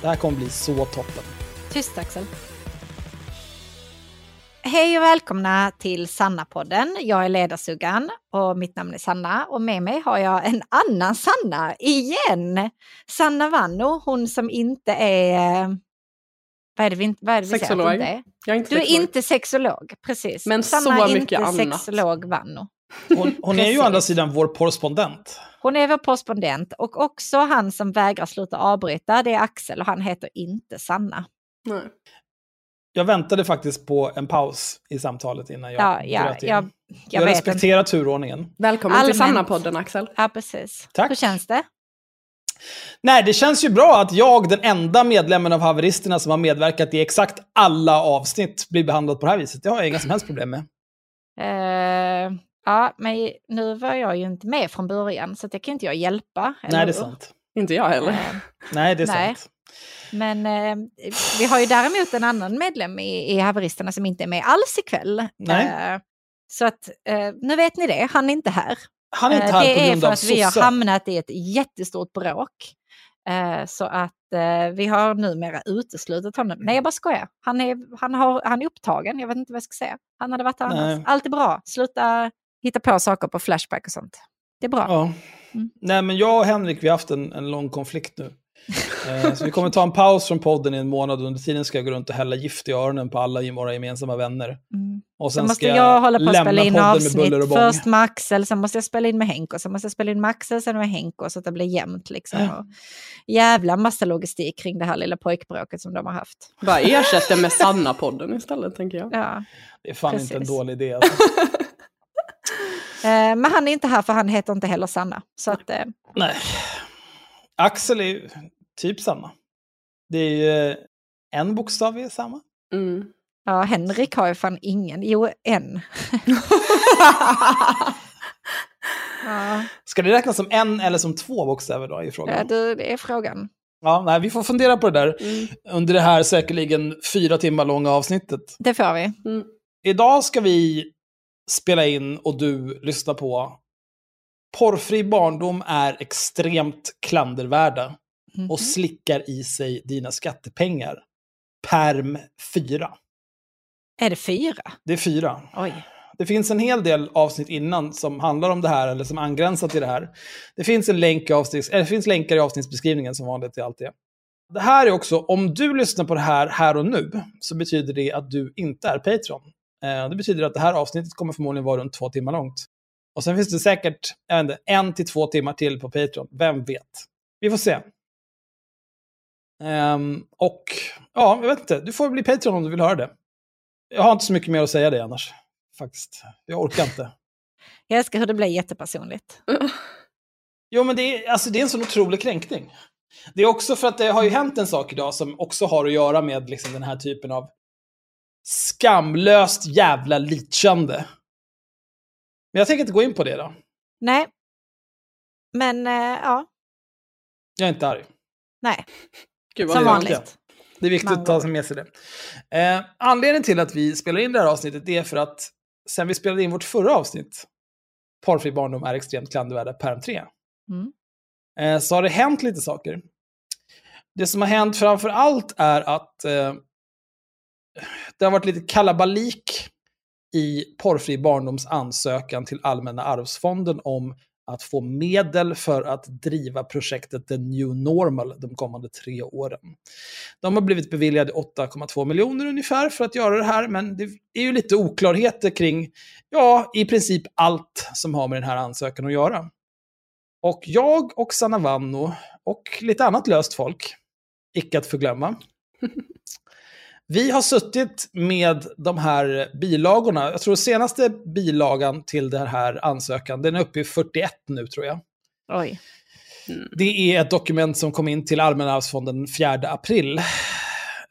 Det här kommer bli så toppen. Tyst Axel. Hej och välkomna till Sanna-podden. Jag är ledarsuggan och mitt namn är Sanna och med mig har jag en annan Sanna igen. Sanna Vanno, hon som inte är... Vad är det vi, vad är det vi Sexolog. säger att inte är? Jag är inte Du är sexolog. inte sexolog, precis. Men Sanna så är mycket inte annat. sexolog Vanno. Hon, hon är ju å andra sidan vår korrespondent. Hon är vår korrespondent och också han som vägrar sluta avbryta, det är Axel och han heter inte Sanna. Nej. Jag väntade faktiskt på en paus i samtalet innan jag Ja, ja, bröt in. jag, jag jag vet inte. respekterar turordningen. Välkommen Allmänt. till Sanna-podden Axel. Ja, precis. Tack. Hur känns det? Nej, det känns ju bra att jag, den enda medlemmen av haveristerna som har medverkat i exakt alla avsnitt, blir behandlad på det här viset. Det har jag inga som helst problem med. Eh, ja, men nu var jag ju inte med från början så det kan inte jag hjälpa. Nej, det är sant. Inte jag heller. Eh, Nej, det är Nej. sant. Men eh, vi har ju däremot en annan medlem i, i haveristerna som inte är med alls ikväll. Nej. Eh, så att eh, nu vet ni det, han är inte här. Han är inte Eh, här det är för att vi har hamnat i ett jättestort bråk. Eh, så att vi har numera uteslutit honom. Nej, jag bara skojar. Han är, han, har, han är upptagen, jag vet inte vad jag ska säga. Han hade varit här annars. Allt är bra, sluta hitta på saker på Flashback och sånt. Det är bra. Ja. Mm. Nej, men jag och Henrik, vi har haft en, en lång konflikt nu. Eh, så vi kommer ta en paus från podden i en månad under tiden ska jag gå runt och hälla gift i öronen på alla våra gemensamma vänner. Mm. Och Så sen måste ska jag hålla på att spela in avsnitt. Först med Axel, sen måste jag spela in med Henko, sen måste jag spela in med Axel, sen med Henko så att det blir jämnt. Liksom. Ja. Och jävla massa logistik kring det här lilla pojkbråket som de har haft. Bara ersätt det med Sanna-podden istället, tänker jag. Ja. Det är fan inte en Precis. dålig idé. Alltså. Eh, men han är inte här för han heter inte heller Sanna. Så att, eh, Nej. Axel är typ samma. Det är ju eh, en bokstav är samma. Mm. ja, Henrik har ju fan ingen. Jo, en. Ja, Ska det räknas som en eller som två bokstäver då? I frågan? ja, det, det är frågan. Ja, nej, vi får fundera på det där Mm. under det här säkerligen fyra timmar långa avsnittet. Det får vi. Mm. Idag ska vi spela in och du lyssnar på Porrfri barndom är extremt klandervärda Mhm. och slickar i sig dina skattepengar. Perm 4. Är det fyra? Det är fyra. Oj. Det finns en hel del avsnitt innan som handlar om det här eller som angränsar till det här. Det finns, en länk i avsnitts, eller det finns länkar i avsnittsbeskrivningen som vanligt till allt det. Det här är också, om du lyssnar på det här här och nu, så betyder det att du inte är Patreon. Eh, det betyder att det här avsnittet kommer förmodligen vara runt två timmar långt. Och sen finns det säkert inte, en till två timmar till på Patreon. Vem vet? Vi får se. Ehm, och ja, jag vet inte, du får bli Patreon om du vill höra det. Jag har inte så mycket mer att säga det annars. Faktiskt. Jag orkar inte. Jag älskar hur det blir jättepersonligt. Jo, men det är, alltså, det är en sån otrolig kränkning. Det är också för att det har ju hänt en sak idag som också har att göra med liksom, den här typen av skamlöst jävla litkande. Men jag tänker inte gå in på det då. Nej. Men eh, ja, Jag är inte arg. nej. Gud Som vanligt. verkligen. Det är viktigt Man att ta med sig det. Eh, anledningen till att vi spelar in det här avsnittet är för att sen vi spelade in vårt förra avsnitt, Porrfri barndom är extremt klandervärda, perm 3, Mm. eh, så har det hänt lite saker. Det som har hänt framför allt är att eh, det har varit lite kalabalik i Porrfri barndoms ansökan till Allmänna arvsfonden om att få medel för att driva projektet The New Normal de kommande tre åren. De har blivit beviljade 8,2 miljoner ungefär för att göra det här, men det är ju lite oklarheter kring, ja, i princip allt som har med den här ansökan att göra. Och jag och Sanna Vanno och lite annat löst folk, icke att förglömma, vi har suttit med de här bilagorna. Jag tror senaste bilagan till den här ansökan, den är uppe i 41 nu tror jag. Oj. Det är ett dokument som kom in till Allmänna arvsfonden den 4 april.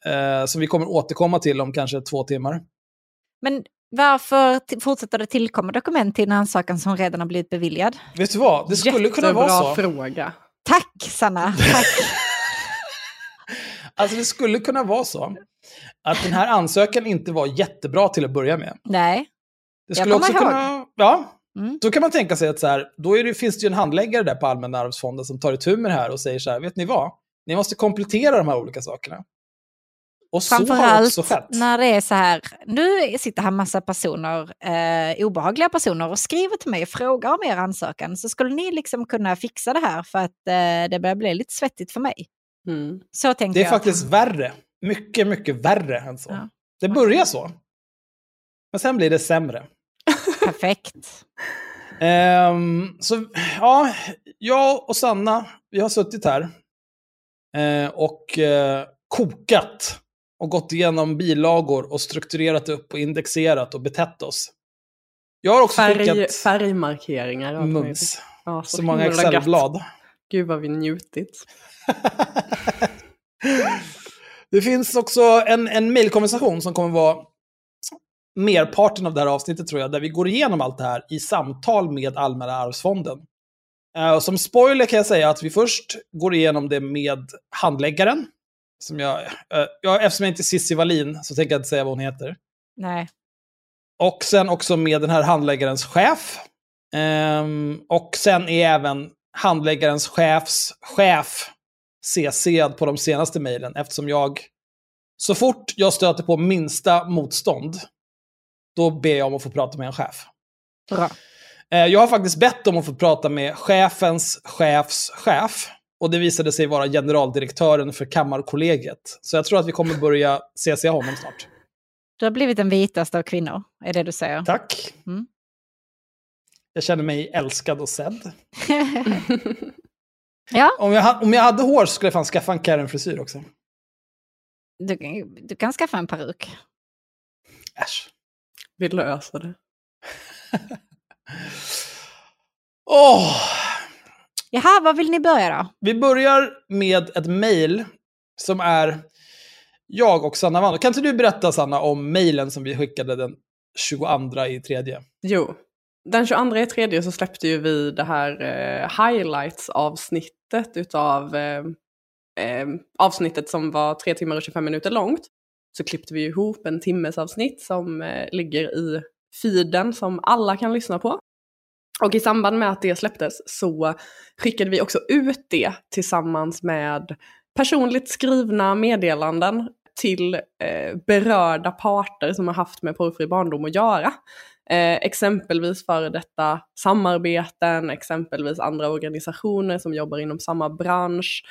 Eh, som vi kommer återkomma till om kanske två timmar. Men varför fortsätter det tillkomma dokument till en ansökan som redan har blivit beviljad? Vet du vad? Det skulle kunna vara så. fråga. Tack Sanna! Tack. Alltså det skulle kunna vara så. Att den här ansökan inte var jättebra till att börja med. Nej. Det Jag skulle också kommer ihåg. kunna... Ja, Mm. då kan man tänka sig att så här, då är det, finns det ju en handläggare där på Allmänna arvsfonden som tar itu med det här och säger så här, vet ni vad? Ni måste komplettera de här olika sakerna. Och så har också skett. när det är så här, nu sitter här massa personer, eh, obehagliga personer och skriver till mig och frågar om er ansökan. Så skulle ni liksom kunna fixa det här för att eh, det börjar bli lite svettigt för mig. Mm. Så tänkte Det är jag. faktiskt värre. Mycket, mycket värre än så. Ja. Det börjar så. Men sen blir det sämre. Perfekt. Ehm, så ja, jag och Sanna, vi har suttit här eh, och eh, kokat och gått igenom bilagor och strukturerat upp och indexerat och betett oss. Jag har också Färg, skickat färgmarkeringar. mums, Ja, så många himla gött. Excel-blad. Gud vad vi njutit. Det finns också en, en mejlkonversation som kommer vara merparten av det här avsnittet tror jag, där vi går igenom allt det här i samtal med Allmänna arvsfonden. Och som spoiler kan jag säga att vi först går igenom det med handläggaren. Som jag, eh, jag, eftersom jag inte är Cissi Wallin så tänker jag inte säga vad hon heter. Nej. Och sen också med den här handläggarens chef. Ehm, och sen är även handläggarens chefs chef CC'ad på de senaste mejlen eftersom jag, så fort jag stöter på minsta motstånd, då ber jag om att få prata med en chef. Bra. Eh, Jag har faktiskt bett om att få prata med chefens chefs chef. Och det visade sig vara generaldirektören för Kammarkollegiet. Så jag tror att vi kommer börja CC honom snart. Du har blivit den vitaste av kvinnor, är det du säger. Tack. Mm. Jag känner mig älskad och sedd. ja, Om jag, om jag hade hår så skulle jag fan skaffa en Karen-frisyr också. du, kan- du kan skaffa en peruk. Äsch. Vi löser det. Åh! Jaha, vad vill ni börja då? Vi börjar med ett mejl som är jag och Sanna Wandel. Kan inte du berätta, Sanna, om mejlen som vi skickade den 22 i tredje? Jo, den 22 i tredje så släppte ju vi det här eh, highlights-avsnittet utav eh, eh, avsnittet som var 3 timmar och 25 minuter långt. Så klippte vi ihop en timmes avsnitt som eh, ligger i feeden som alla kan lyssna på. Och i samband med att det släpptes så skickade vi också ut det tillsammans med personligt skrivna meddelanden till eh, berörda parter som har haft med porrfri barndom att göra. Eh, exempelvis före detta samarbeten, exempelvis andra organisationer som jobbar inom samma bransch,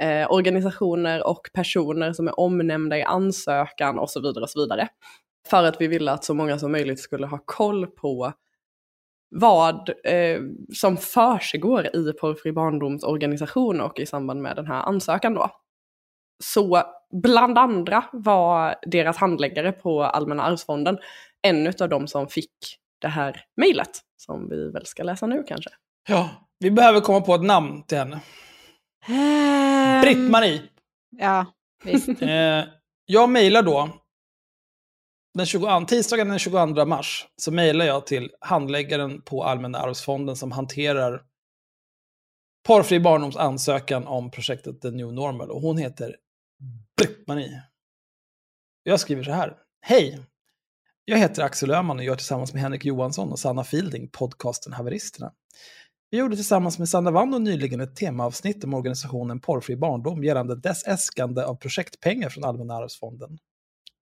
eh, organisationer och personer som är omnämnda i ansökan och så vidare och så vidare. För att vi ville att så många som möjligt skulle ha koll på vad eh, som försiggår i Porrfri barndoms organisation och i samband med den här ansökan då så bland andra var deras handläggare på Allmänna arvsfonden en av de som fick det här mejlet, som vi väl ska läsa nu kanske. Ja, vi behöver komma på ett namn till henne. Ehm, Britt-Marie. Ja, visst. Eh, jag mejlar då, den 20, tisdagen den 22 mars, så mejlar jag till handläggaren på Allmänna arvsfonden som hanterar Porrfri barndoms ansökan om projektet The New Normal. Och hon heter Britt-Marie. Jag skriver så här. Hej! Jag heter Axel Öhman och gör tillsammans med Henrik Johansson och Sanna Fielding podcasten Haveristerna. Vi gjorde tillsammans med Sanna Wando nyligen ett temaavsnitt om organisationen Porrfri barndom gällande dess äskande av projektpengar från Allmänna arvsfonden.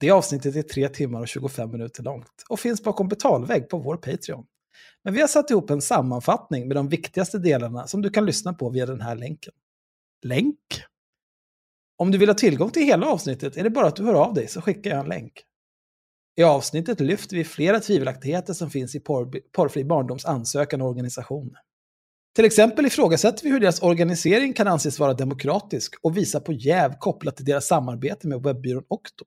Det avsnittet är 3 timmar och 25 minuter långt och finns bakom betalvägg på vår Patreon. Men vi har satt ihop en sammanfattning med de viktigaste delarna som du kan lyssna på via den här länken. Länk? Om du vill ha tillgång till hela avsnittet är det bara att du hör av dig så skickar jag en länk. I avsnittet lyfter vi flera tvivelaktigheter som finns i porr, Porrfri barndoms ansökan och organisation. Till exempel ifrågasätter vi hur deras organisering kan anses vara demokratisk och visar på jäv kopplat till deras samarbete med webbyrån Okto.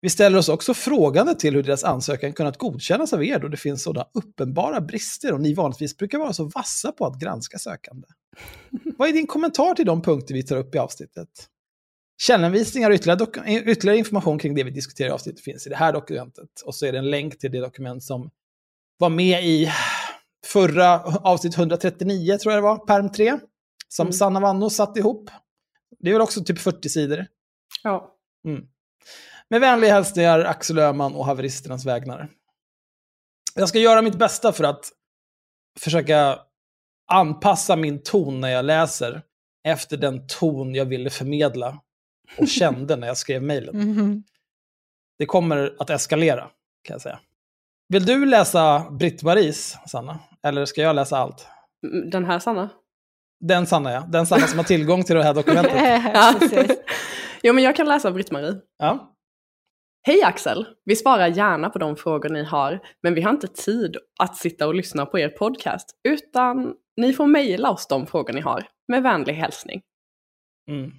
Vi ställer oss också frågande till hur deras ansökan kunnat godkännas av er då det finns sådana uppenbara brister och ni vanligtvis brukar vara så vassa på att granska sökande. Vad är din kommentar till de punkter vi tar upp i avsnittet? Källanvisningar och ytterligare, ytterligare information kring det vi diskuterar i avsnittet finns i det här dokumentet. Och så är det en länk till det dokument som var med i förra avsnitt 139, tror jag det var, perm 3. Som Mm. Sanna Vanno satt ihop. Det är väl också typ 40 sidor. Ja. Mm. Med vänliga hälsningar Axel Öhman och haveristernas vägnar. Jag ska göra mitt bästa för att försöka anpassa min ton när jag läser efter den ton jag ville förmedla och kände när jag skrev mejlen. Mhm. Det kommer att eskalera, kan jag säga. Vill du läsa Britt-Maries, Sanna? Eller ska jag läsa allt? Mm, Den här Sanna? Den Sanna, ja. Den Sanna som har tillgång till det här dokumentet. Precis. jo, men jag kan läsa Britt-Marie. Ja. Hej Axel! Vi svarar gärna på de frågor ni har, men vi har inte tid att sitta och lyssna på er podcast, utan ni får mejla oss de frågor ni har. Med vänlig hälsning. Mm.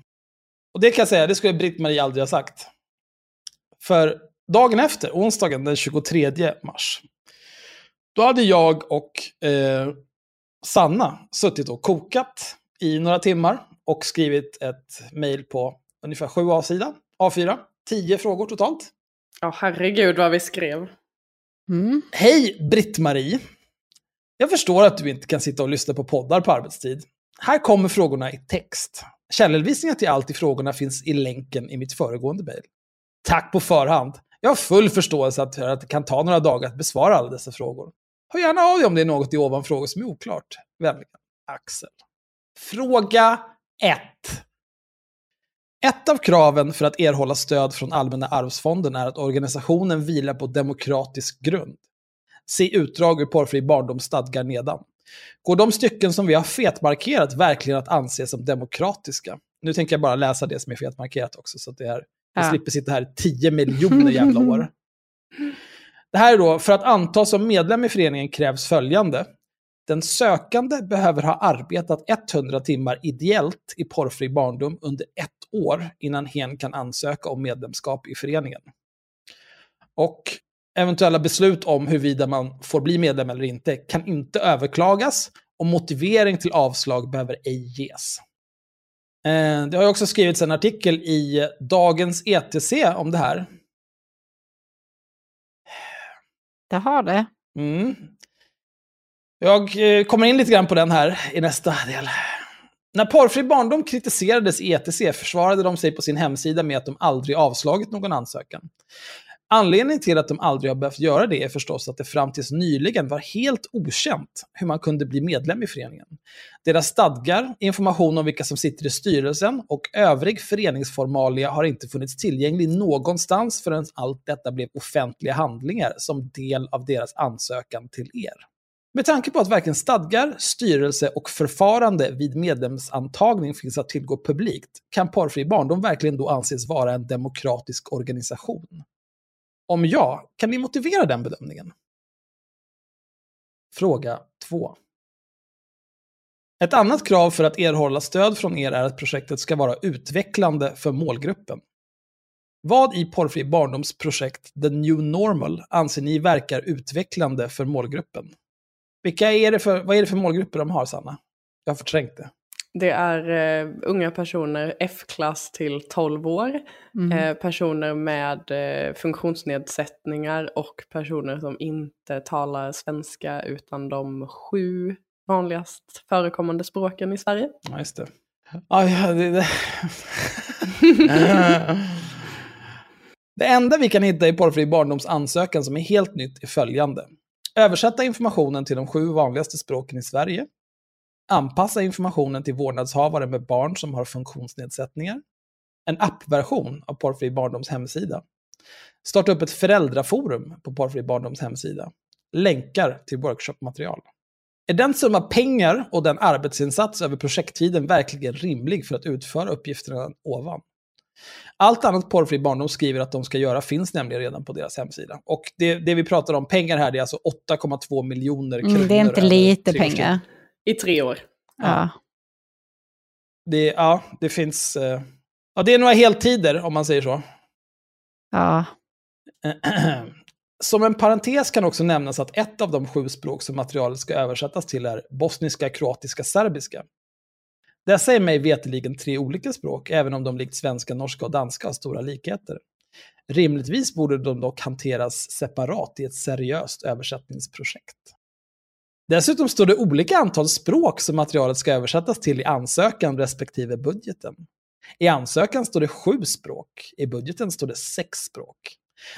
Och det kan jag säga, det skulle Britt-Marie aldrig ha sagt. För dagen efter, onsdagen den 23 mars, då hade jag och eh, Sanna suttit och kokat i några timmar och skrivit ett mejl på ungefär sju A-sida, A4, tio frågor totalt. Ja, herregud vad vi skrev. Mm. Hej Britt-Marie! Jag förstår att du inte kan sitta och lyssna på poddar på arbetstid. Här kommer frågorna i text. Källhänvisningar till allt i frågorna finns i länken i mitt föregående mejl. Tack på förhand. Jag har full förståelse att, att det kan ta några dagar att besvara alla dessa frågor. Hör gärna av dig om det är något i ovan frågor som är oklart. Vänligen, Axel. Fråga 1. Ett av kraven för att erhålla stöd från Allmänna arvsfonden är att organisationen vilar på demokratisk grund. Se utdrag ur Porrfri barndoms stadgar nedan. Går de stycken som vi har fetmarkerat verkligen att anse som demokratiska? Nu tänker jag bara läsa det som är fetmarkerat också, så att det är, vi Ja. slipper sitta här i 10 miljoner jävla år. Det här är då, för att antas som medlem i föreningen krävs följande. Den sökande behöver ha arbetat 100 timmar ideellt i porrfri barndom under ett år innan hen kan ansöka om medlemskap i föreningen. Och eventuella beslut om huruvida man får bli medlem eller inte kan inte överklagas och motivering till avslag behöver ej ges. Eh, Det har också skrivits en artikel i Dagens ETC om det här. Det har det. Mm. Jag eh, kommer in lite grann på den här i nästa del. När Porrfri barndom kritiserades i ETC försvarade de sig på sin hemsida med att de aldrig avslagit någon ansökan. Anledningen till att de aldrig har behövt göra det är förstås att det fram tills nyligen var helt okänt hur man kunde bli medlem i föreningen. Deras stadgar, information om vilka som sitter i styrelsen och övrig föreningsformalia har inte funnits tillgänglig någonstans förrän allt detta blev offentliga handlingar som del av deras ansökan till er. Med tanke på att varken stadgar, styrelse och förfarande vid medlemsantagning finns att tillgå publikt kan Porrfri barndom verkligen då anses vara en demokratisk organisation. Om ja, kan ni motivera den bedömningen? Fråga 2. Ett annat krav för att erhålla stöd från er är att projektet ska vara utvecklande för målgruppen. Vad i Porrfri barndoms projekt The New Normal anser ni verkar utvecklande för målgruppen? Vilka är det för, vad är det för målgrupper de har, Sanna? Jag har förträngt det. Det är eh, unga personer F-klass till 12 år, Mm. eh, personer med eh, funktionsnedsättningar och personer som inte talar svenska utan de sju vanligast förekommande språken i Sverige. Ja, just det. Ja, ja, det, det. det enda vi kan hitta i Porrfri barndoms ansökan som är helt nytt är följande. Översätta informationen till de sju vanligaste språken i Sverige. Anpassa informationen till vårdnadshavare med barn som har funktionsnedsättningar. En appversion av Porrfri barndoms hemsida. Starta upp ett föräldraforum på Porrfri barndoms hemsida. Länkar till workshopmaterial. Är den summa pengar och den arbetsinsats över projekttiden verkligen rimlig för att utföra uppgifterna ovan? Allt annat Porrfri barndom skriver att de ska göra finns nämligen redan på deras hemsida. Och det, det vi pratar om, pengar här, det är alltså 8,2 miljoner kronor. Mm, det är inte lite pengar. I tre år. Ja. Det, ja, det finns... eh, Ja, det är några heltider, om man säger så. Ja. Som en parentes kan också nämnas att ett av de sju språk som materialet ska översättas till är bosniska, kroatiska, serbiska. Dessa är mig veterligen tre olika språk, även om de likt svenska, norska och danska har stora likheter. Rimligtvis borde de dock hanteras separat i ett seriöst översättningsprojekt. Dessutom står det olika antal språk som materialet ska översättas till i ansökan respektive budgeten. I ansökan står det sju språk, i budgeten står det sex språk.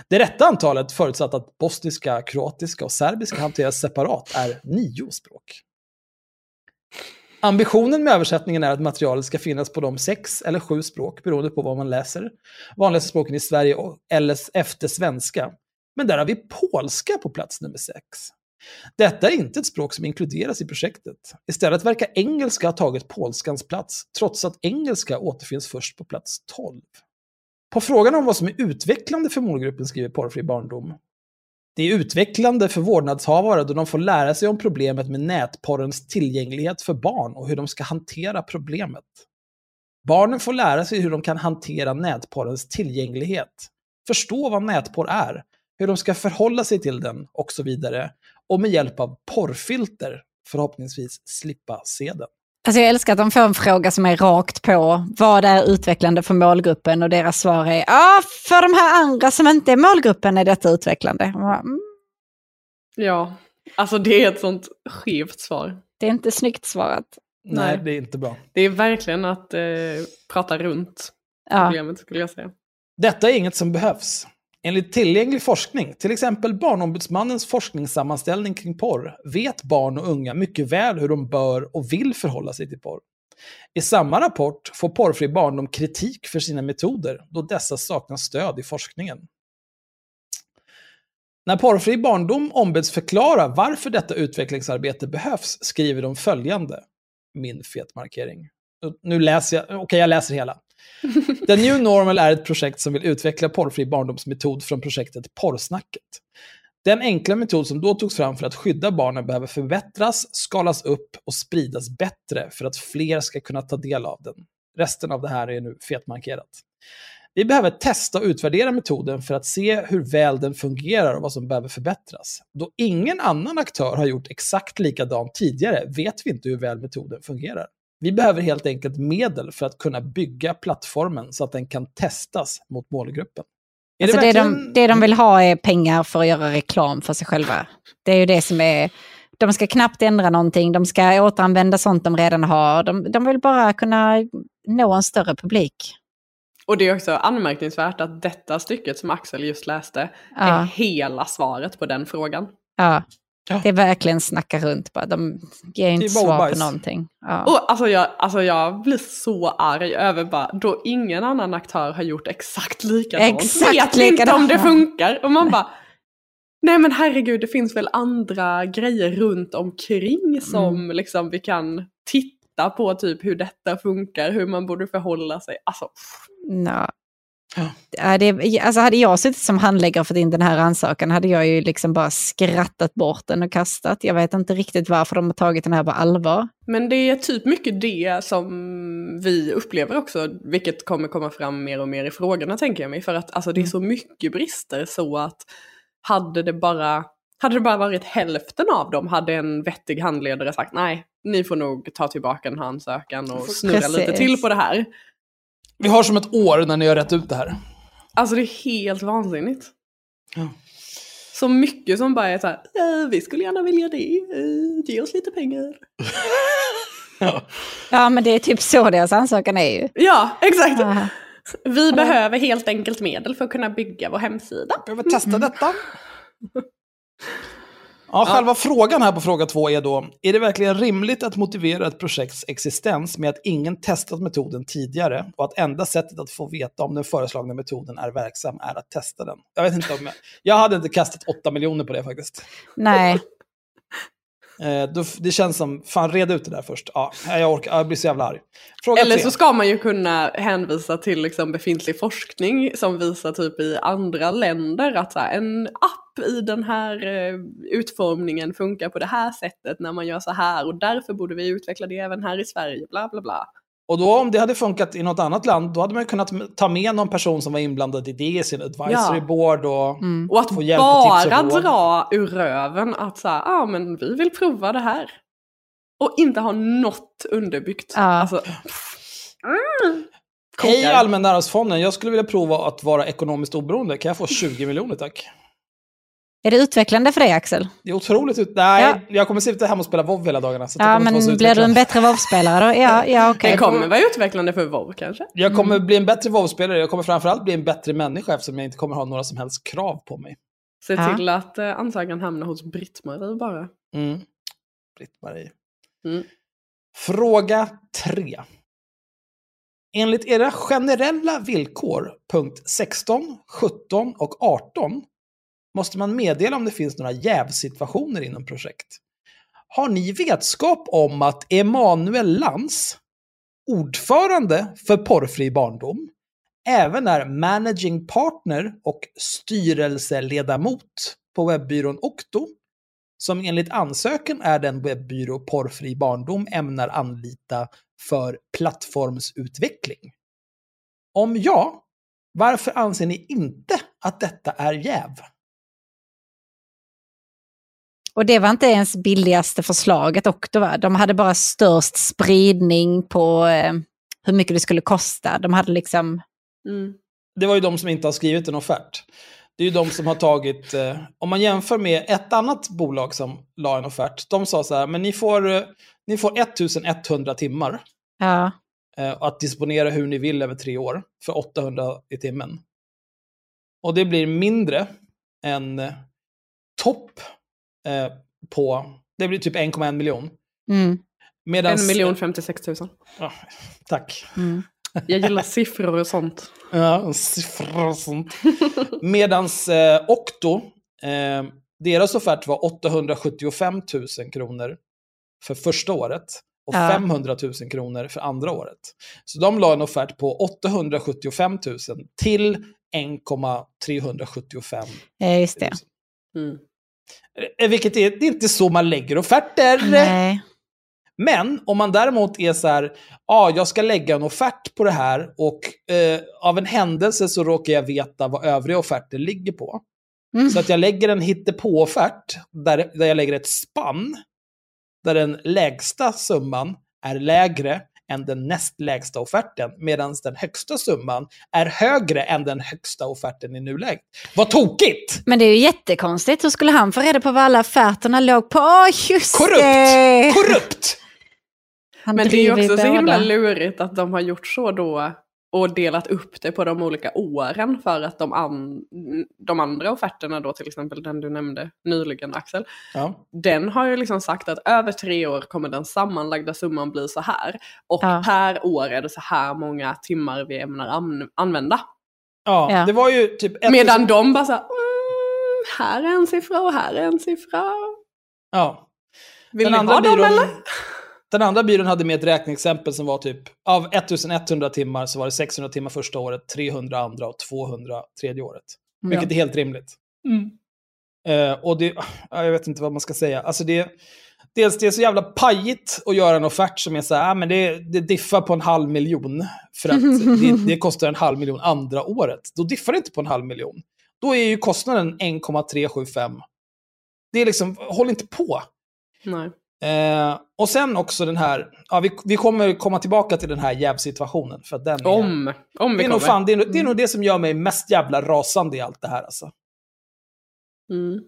Det rätta antalet, förutsatt att bosniska, kroatiska och serbiska hanteras separat, är nio språk. Ambitionen med översättningen är att materialet ska finnas på de sex eller sju språk, beroende på vad man läser. Vanligaste språken i Sverige eller efter svenska. Men där har vi polska på plats nummer sex. Detta är inte ett språk som inkluderas i projektet. Istället verkar engelska ha tagit polskans plats, trots att engelska återfinns först på plats 12. På frågan om vad som är utvecklande för målgruppen skriver Porrfri barndom. Det är utvecklande för vårdnadshavare då de får lära sig om problemet med nätporrens tillgänglighet för barn och hur de ska hantera problemet. Barnen får lära sig hur de kan hantera nätporrens tillgänglighet, förstå vad nätporr är, hur de ska förhålla sig till den och så vidare. Och med hjälp av porrfilter förhoppningsvis slippa se den. Alltså jag älskar att de får en fråga som är rakt på. Vad är utvecklande för målgruppen? Och deras svar är, ah, för de här andra som inte är målgruppen är detta utvecklande. Mm, Ja, alltså det är ett sånt skevt svar. det är inte snyggt svarat. Nej, Nej. det är inte bra. Det är verkligen att eh, prata runt Ja. problemet skulle jag säga. Detta är inget som behövs. Enligt tillgänglig forskning, till exempel Barnombudsmannens forskningssammanställning kring porr, vet barn och unga mycket väl hur de bör och vill förhålla sig till porr. I samma rapport får Porrfri barndom kritik för sina metoder, då dessa saknar stöd i forskningen. När Porrfri barndom ombeds förklara varför detta utvecklingsarbete behövs skriver de följande. Min fetmarkering. Nu läser jag, okej jag läser hela. The New Normal är ett projekt som vill utveckla porrfri barndomsmetod från projektet Porrsnacket. Den enkla metod som då togs fram för att skydda barnen behöver förbättras, skalas upp och spridas bättre för att fler ska kunna ta del av den. Resten av det här är nu fetmarkerat. Vi behöver testa och utvärdera metoden för att se hur väl den fungerar och vad som behöver förbättras. Då ingen annan aktör har gjort exakt likadant tidigare vet vi inte hur väl metoden fungerar. Vi behöver helt enkelt medel för att kunna bygga plattformen så att den kan testas mot målgruppen. Är Alltså det, verkligen- de, det de vill ha är pengar för att göra reklam för sig själva. Det är ju det som är... De ska knappt ändra någonting, de ska återanvända sånt de redan har. De, de vill bara kunna nå en större publik. Och det är också anmärkningsvärt att detta stycket som Axel just läste är Ja, hela svaret på den frågan. ja. Ja. Det är verkligen snacka runt bara. De ger inte svar på bajs. någonting. Ja. Och alltså jag, alltså jag blir så arg över bara, då ingen annan aktör har gjort exakt likadant. Exakt Vet vi inte om likadant. det funkar. Och man bara, nej men herregud det finns väl andra grejer runt omkring som Mm. liksom vi kan titta på typ hur detta funkar, hur man borde förhålla sig. Alltså, pff, Ja. Ja, det, alltså hade jag suttit som handläggare och fått in den här ansökan hade jag ju liksom bara skrattat bort den och kastat. Jag vet inte riktigt varför de har tagit den här på allvar. Men det är typ mycket det som vi upplever också, vilket kommer komma fram mer och mer i frågorna tänker jag mig. För att alltså, det är så mycket brister så att hade det bara hade det bara varit hälften av dem hade en vettig handledare sagt nej, ni får nog ta tillbaka den här ansökan och snurra Precis. lite till på det här. Vi har som ett år när ni har rätt ut det här. Alltså det är helt vansinnigt. Ja. Så mycket som bara är så här, "Eh, vi skulle gärna vilja det, eh, ge oss lite pengar. Ja. Ja, men det är typ så deras ansökan är ju. Ja, exakt. Ja. Vi behöver helt enkelt medel för att kunna bygga vår hemsida. Behöver testa detta. Ja, själva frågan här på fråga två är då, är det verkligen rimligt att motivera ett projekts existens med att ingen testat metoden tidigare och att enda sättet att få veta om den föreslagna metoden är verksam är att testa den? Jag vet inte om jag, jag hade inte kastat 8 miljoner på det faktiskt. Nej, Eh, det känns som, fan reda ut det där först. Ja, jag orkar, jag blir så jävla arg. Fråga Eller tre. så ska man ju kunna hänvisa till liksom befintlig forskning som visar typ i andra länder att en app i den här eh, utformningen funkar på det här sättet när man gör så här och därför borde vi utveckla det även här i Sverige, bla bla bla. Och då om det hade funkat i något annat land, då hade man kunnat ta med någon person som var inblandad i det i sin advisory Ja. board och Mm. Och att få hjälp tips bara och råd. dra ur röven att så här, ah, men vi vill prova det här. Och inte ha något underbyggt. Ja. Alltså, mm. Hej. Allmänna arvsfonden, jag skulle vilja prova att vara ekonomiskt oberoende. Kan jag få 20 miljoner tack? Är det utvecklande för dig Axel? Det är otroligt ut... Nej, Ja. jag kommer sitta hemma och spela WoW hela dagarna. Så Ja, men blir du en bättre WoW-spelare då? Ja, ja okej. Det kommer vara utvecklande för WoW kanske. Jag kommer Mm. bli en bättre WoW-spelare. Jag kommer framförallt bli en bättre människa eftersom jag inte kommer ha några som helst krav på mig. Se Ja. till att eh, ansökan hamnar hos Britt-Marie bara. Mm. Britt-Marie. Mm. Fråga 3. Enligt era generella villkor, punkt 16, 17 och 18, måste man meddela om det finns några jävsituationer inom projekt. Har ni vetskap om att Emanuel Lantz, ordförande för Porrfri barndom, även är managing partner och styrelseledamot på webbyrån Okto, som enligt ansökan är den webbyrå Porrfri barndom ämnar anlita för plattformsutveckling? Om ja, varför anser ni inte att detta är jäv? Och det var inte ens billigaste förslaget också, va? De hade bara störst spridning på eh, hur mycket det skulle kosta. De hade liksom... Mm. Det var ju de som inte har skrivit en offert. Det är ju de som har tagit, eh, om man jämför med ett annat bolag som la en offert, de sa så här, men ni får, eh, ni får 1100 timmar Ja, eh, att disponera hur ni vill över tre år för 800 i timmen. Och det blir mindre än eh, topp eh, på, det blir typ 1,1 miljon. mm, Medans, En miljon 56 000. Ja, tack. mm. Jag gillar siffror och sånt. Ja, siffror och sånt. Medans eh, Okto, eh, deras offert var 875 000 kronor för första året och Ja. 500 000 kronor för andra året. Så de la en offert på 875 000 till 1,375 ja, just det. 000. Mm. Eh, Vilket är, det är inte så man lägger offerter. Nej. Men om man däremot är så här, ja, jag ska lägga en offert på det här och eh, av en händelse så råkar jag veta vad övriga offerter ligger på. Mm. Så att jag lägger en hittepå-offert där, där jag lägger ett spann där den lägsta summan är lägre än den näst lägsta offerten, medan den högsta summan är högre än den högsta offerten i nuläget. Vad tokigt! Men det är ju jättekonstigt. Hur skulle han få reda på vad alla offerterna låg på? Åh, just Korrupt! det! Korrupt! Han Men det är ju också så himla lurigt att de har gjort så då och delat upp det på de olika åren för att de, an, de andra offerterna då, till exempel den du nämnde nyligen Axel, Ja. den har ju liksom sagt att över tre år kommer den sammanlagda summan bli så här. Och Ja. per år är det så här många timmar vi ämnar an, använda. Ja, Ja. det var ju typ... ett- Medan de bara så här, mm, här är en siffra och här är en siffra. Ja. Vill Den ni andra ha dem byrån- eller? Den andra byrån hade med ett räkneexempel som var typ, av 1100 timmar så var det 600 timmar första året, 300 andra och 200 tredje året. Vilket är helt rimligt. Mm. Eh, och det, ja, jag vet inte vad man ska säga. Alltså det, dels det är så jävla pajigt att göra en offert som är så här, ah, men det, det diffar på en halv miljon. För att det, det kostar en halv miljon andra året. Då diffar det inte på en halv miljon. Då är ju kostnaden 1,375. Det är liksom, håll inte på. Nej. Eh, och sen också den här, ja, vi, vi kommer komma tillbaka till den här jävsituationen. För den är, Om, om vi det är, nog kommer. fan, det, är, det är nog det som gör mig mest jävla rasande i allt det här. Alltså. Mm.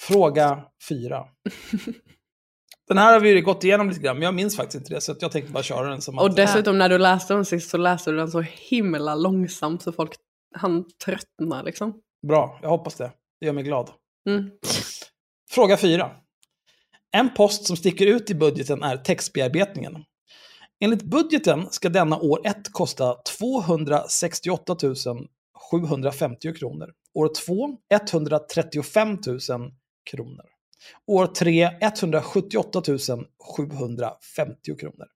Fråga fyra. Den här har vi gått igenom lite grann, men jag minns faktiskt inte det, så jag tänkte bara köra den som Och att... dessutom när du läste den sist så läste du den så himla långsamt så folk han tröttna liksom. Bra, jag hoppas det. Det gör mig glad. Mm. Fråga 4. En post som sticker ut i budgeten är textbearbetningen. Enligt budgeten ska denna år 1 kosta 268 750 kronor. År 2 135 000 kronor. År 3 178 750 kronor.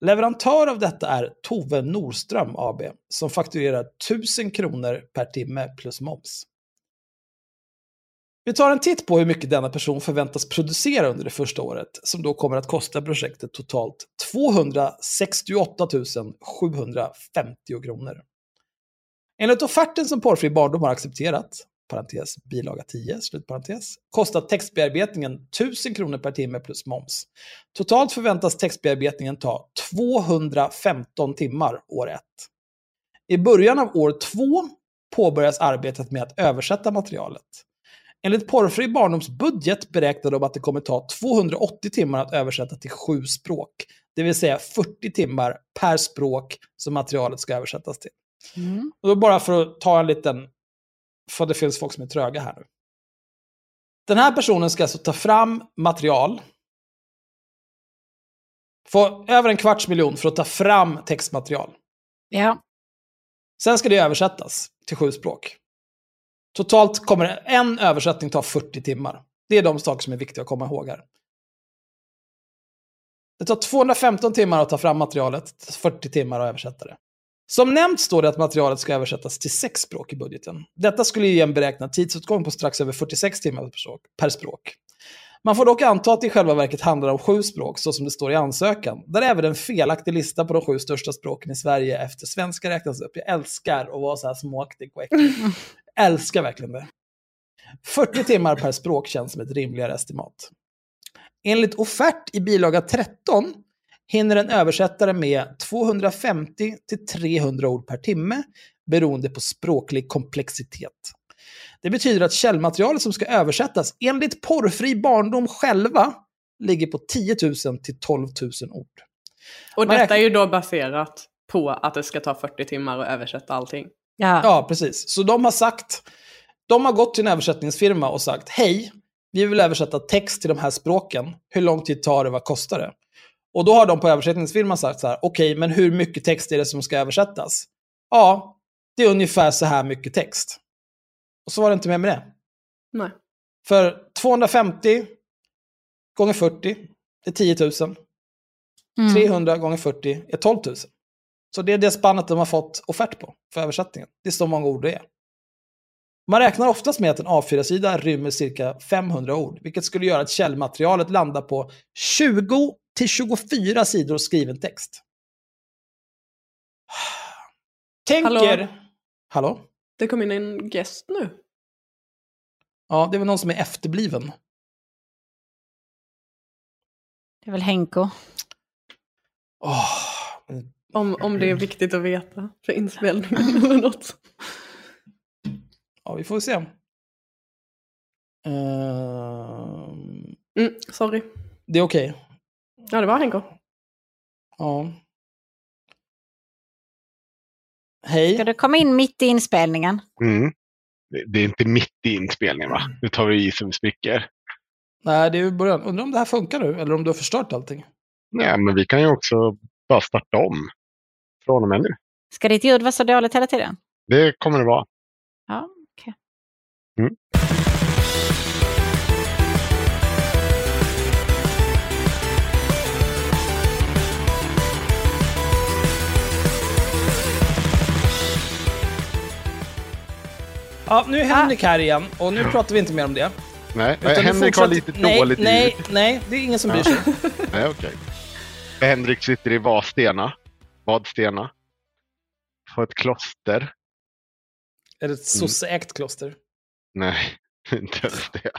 Leverantör av detta är Tove Norström AB som fakturerar 1000 kronor per timme plus moms. Vi tar en titt på hur mycket denna person förväntas producera under det första året, som då kommer att kosta projektet totalt 268 750 kronor. Enligt offerten som Porrfri Barndom har accepterat, parentes, bilaga 10, slutparentes, kostar textbearbetningen 1000 kronor per timme plus moms. Totalt förväntas textbearbetningen ta 215 timmar år 1. I början av år 2 påbörjas arbetet med att översätta materialet. Enligt Porrfri Barndoms budget beräknar de att det kommer ta 280 timmar att översätta till sju språk. Det vill säga 40 timmar per språk som materialet ska översättas till. Mm. Och då bara för att ta en liten, för det finns folk som är tröga här nu. Den här personen ska alltså ta fram material. Få över en kvarts miljon för att ta fram textmaterial. Ja. Sen ska det översättas till sju språk. Totalt kommer en översättning ta 40 timmar. Det är de saker som är viktiga att komma ihåg här. Det tar 215 timmar att ta fram materialet, 40 timmar att översätta det. Som nämnt står det att materialet ska översättas till sex språk i budgeten. Detta skulle ge en beräknad tidsåtgång på strax över 46 timmar per språk- per språk. Man får dock anta att det i själva verket handlar om sju språk, så som det står i ansökan, där även en felaktig lista på de sju största språken i Sverige efter svenska räknas upp. Jag älskar att vara så här småaktig och äcklig. älskar verkligen det. 40 timmar per språk känns som ett rimligare estimat. Enligt offert i bilaga 13 hinner en översättare med 250 till 300 ord per timme beroende på språklig komplexitet. Det betyder att källmaterialet som ska översättas enligt porrfri barndom själva ligger på 10 000 till 12 000 ord. Och detta är ju då baserat på att det ska ta 40 timmar att översätta allting. Ja. Ja, precis. Så de har sagt, de har gått till en översättningsfirma och sagt, hej, vi vill översätta text till de här språken. Hur lång tid tar det? Vad kostar det? Och då har de på översättningsfirman sagt så här, okej, men hur mycket text är det som ska översättas? Ja, det är ungefär så här mycket text. Och så var det inte mer med det. Nej. För 250 gånger 40 är 10 000. Mm. 300 gånger 40 är 12 000. Så det är det spannet de har fått offert på för översättningen. Det är så många ord det är. Man räknar oftast med att en A4-sida rymmer cirka 500 ord, vilket skulle göra att källmaterialet landar på 20 till 24 sidor skriven text. Tänker... Hallå? Hallå? Det kom in en gäst nu. Ja, det är väl någon som är efterbliven. Det är väl Henko. Åh, Om, om det är viktigt att veta för inspelningen eller något. ja, vi får se. Ehm, Mm, sorry. det är okej. Ja, det var Henko. Ja. Hej. Ska du komma in mitt i inspelningen? Mm. Det- Det är inte mitt i inspelningen va? Nu tar vi i som spricker. Nej, det är ju början. Undrar om det här funkar nu, eller om du har förstört allting. Nej, men vi kan ju också bara starta om från och med. Ska ditt ljud vara så dåligt hela tiden? Det kommer det vara. Ja, okay. Mm. Ja, nu är Henrik ah. här igen och nu pratar vi inte mer om det. Nej, Utan Henrik fortsatt... har lite dåligt nej, ljud. Nej, nej, det är ingen som bryr sig. nej, okej. Okay. Henrik sitter i Vadstena. Vadstena. På ett kloster. Är det ett sosseägt kloster? Nej, inte ens det.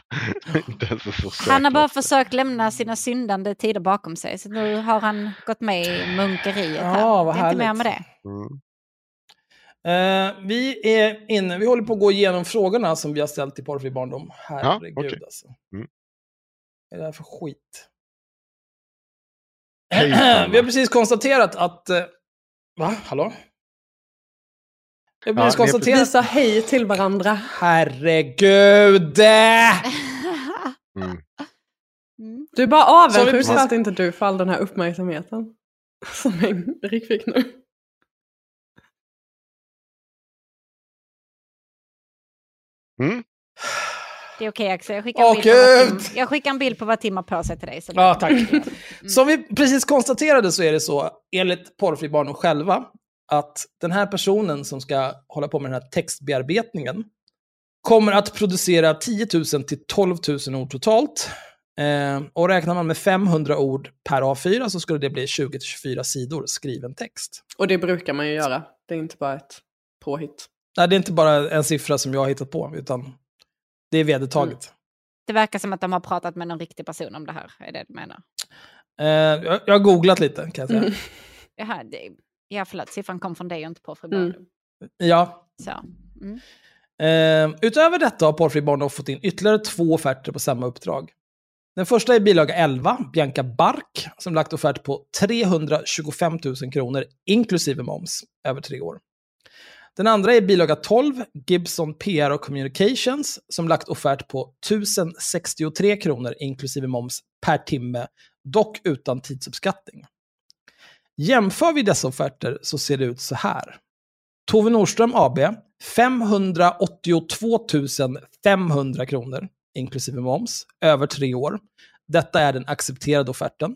inte ens Han har bara försökt lämna sina syndande tider bakom sig. Så nu har han gått med i munkeriet. här. Ja, vad det är inte mer med det. Mm. Eh, vi är inne, vi håller på att gå igenom frågorna som vi har ställt till Porrfri barndom. Herregud okej. alltså. Mm. Vad är det här för skit? Vi har precis konstaterat att... va? Hallå? Vi har Ja, konstaterat... Vi sa hej till varandra. Herregud! Mm. Mm. Du är bara avundsjuk för att inte du får all den här uppmärksamheten. Som Henrik fick nu. Mm. Det är okej Axel, jag skickar, en bild på! Tim, jag skickar en bild på vad Tim har på sig till dig. Så Ja, tack. Som vi precis konstaterade så är det så, enligt Porrfri barndom själva, att den här personen som ska hålla på med den här textbearbetningen kommer att producera 10 000 till 12 000 ord totalt. Eh, och räknar man med 500 ord per A4 så skulle det bli 20 till 24 sidor skriven text. Och det brukar man ju göra. Det är inte bara ett påhitt. Nej, det är inte bara en siffra som jag har hittat på, utan det är vedertaget. Det verkar som att de har pratat med någon riktig person om det här, är det du menar? Eh, jag, jag har googlat lite, kan jag säga. Mm. Jaha, det, ja, förlåt, siffran kom från dig och inte på fru Mm. Ja, Så. Mm. Eh, utöver detta har Porrfri Barndom fått in ytterligare två offerter på samma uppdrag. Den första är bilaga 11, Bianca Bark, som lagt offert på 325 000 kronor inklusive moms över tre år. Den andra är bilaga 12, Gibson PR och Communications, som lagt offert på 1063 kronor inklusive moms per timme, dock utan tidsuppskattning. Jämför vi dessa offerter så ser det ut så här. Tove Nordström AB, 582 500 kronor, inklusive moms, över tre år. Detta är den accepterade offerten.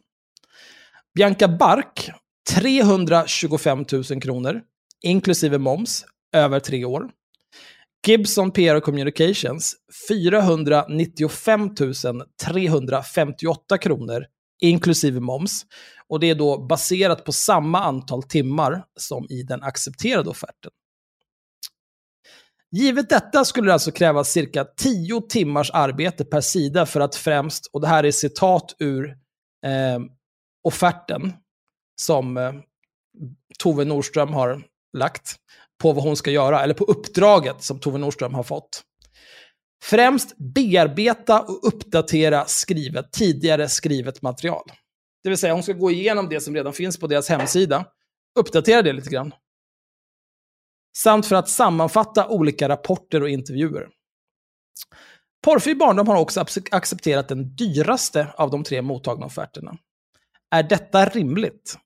Bianca Bark, 325 000 kronor, inklusive moms, över tre år. Gibson PR och Communications, 495 358 kronor, inklusive moms. Och det är då baserat på samma antal timmar som i den accepterade offerten. Givet detta skulle det alltså krävas cirka 10 timmars arbete per sida för att främst, och det här är citat ur eh, offerten som eh, Tove Nordström har lagt på vad hon ska göra, eller på uppdraget som Tove Nordström har fått. Främst bearbeta och uppdatera skrivet, tidigare skrivet material. Det vill säga hon ska gå igenom det som redan finns på deras hemsida, uppdatera det lite grann. Samt för att sammanfatta olika rapporter och intervjuer. Porrfri barndom har också accepterat den dyraste av de tre mottagna offerterna. Är detta rimligt?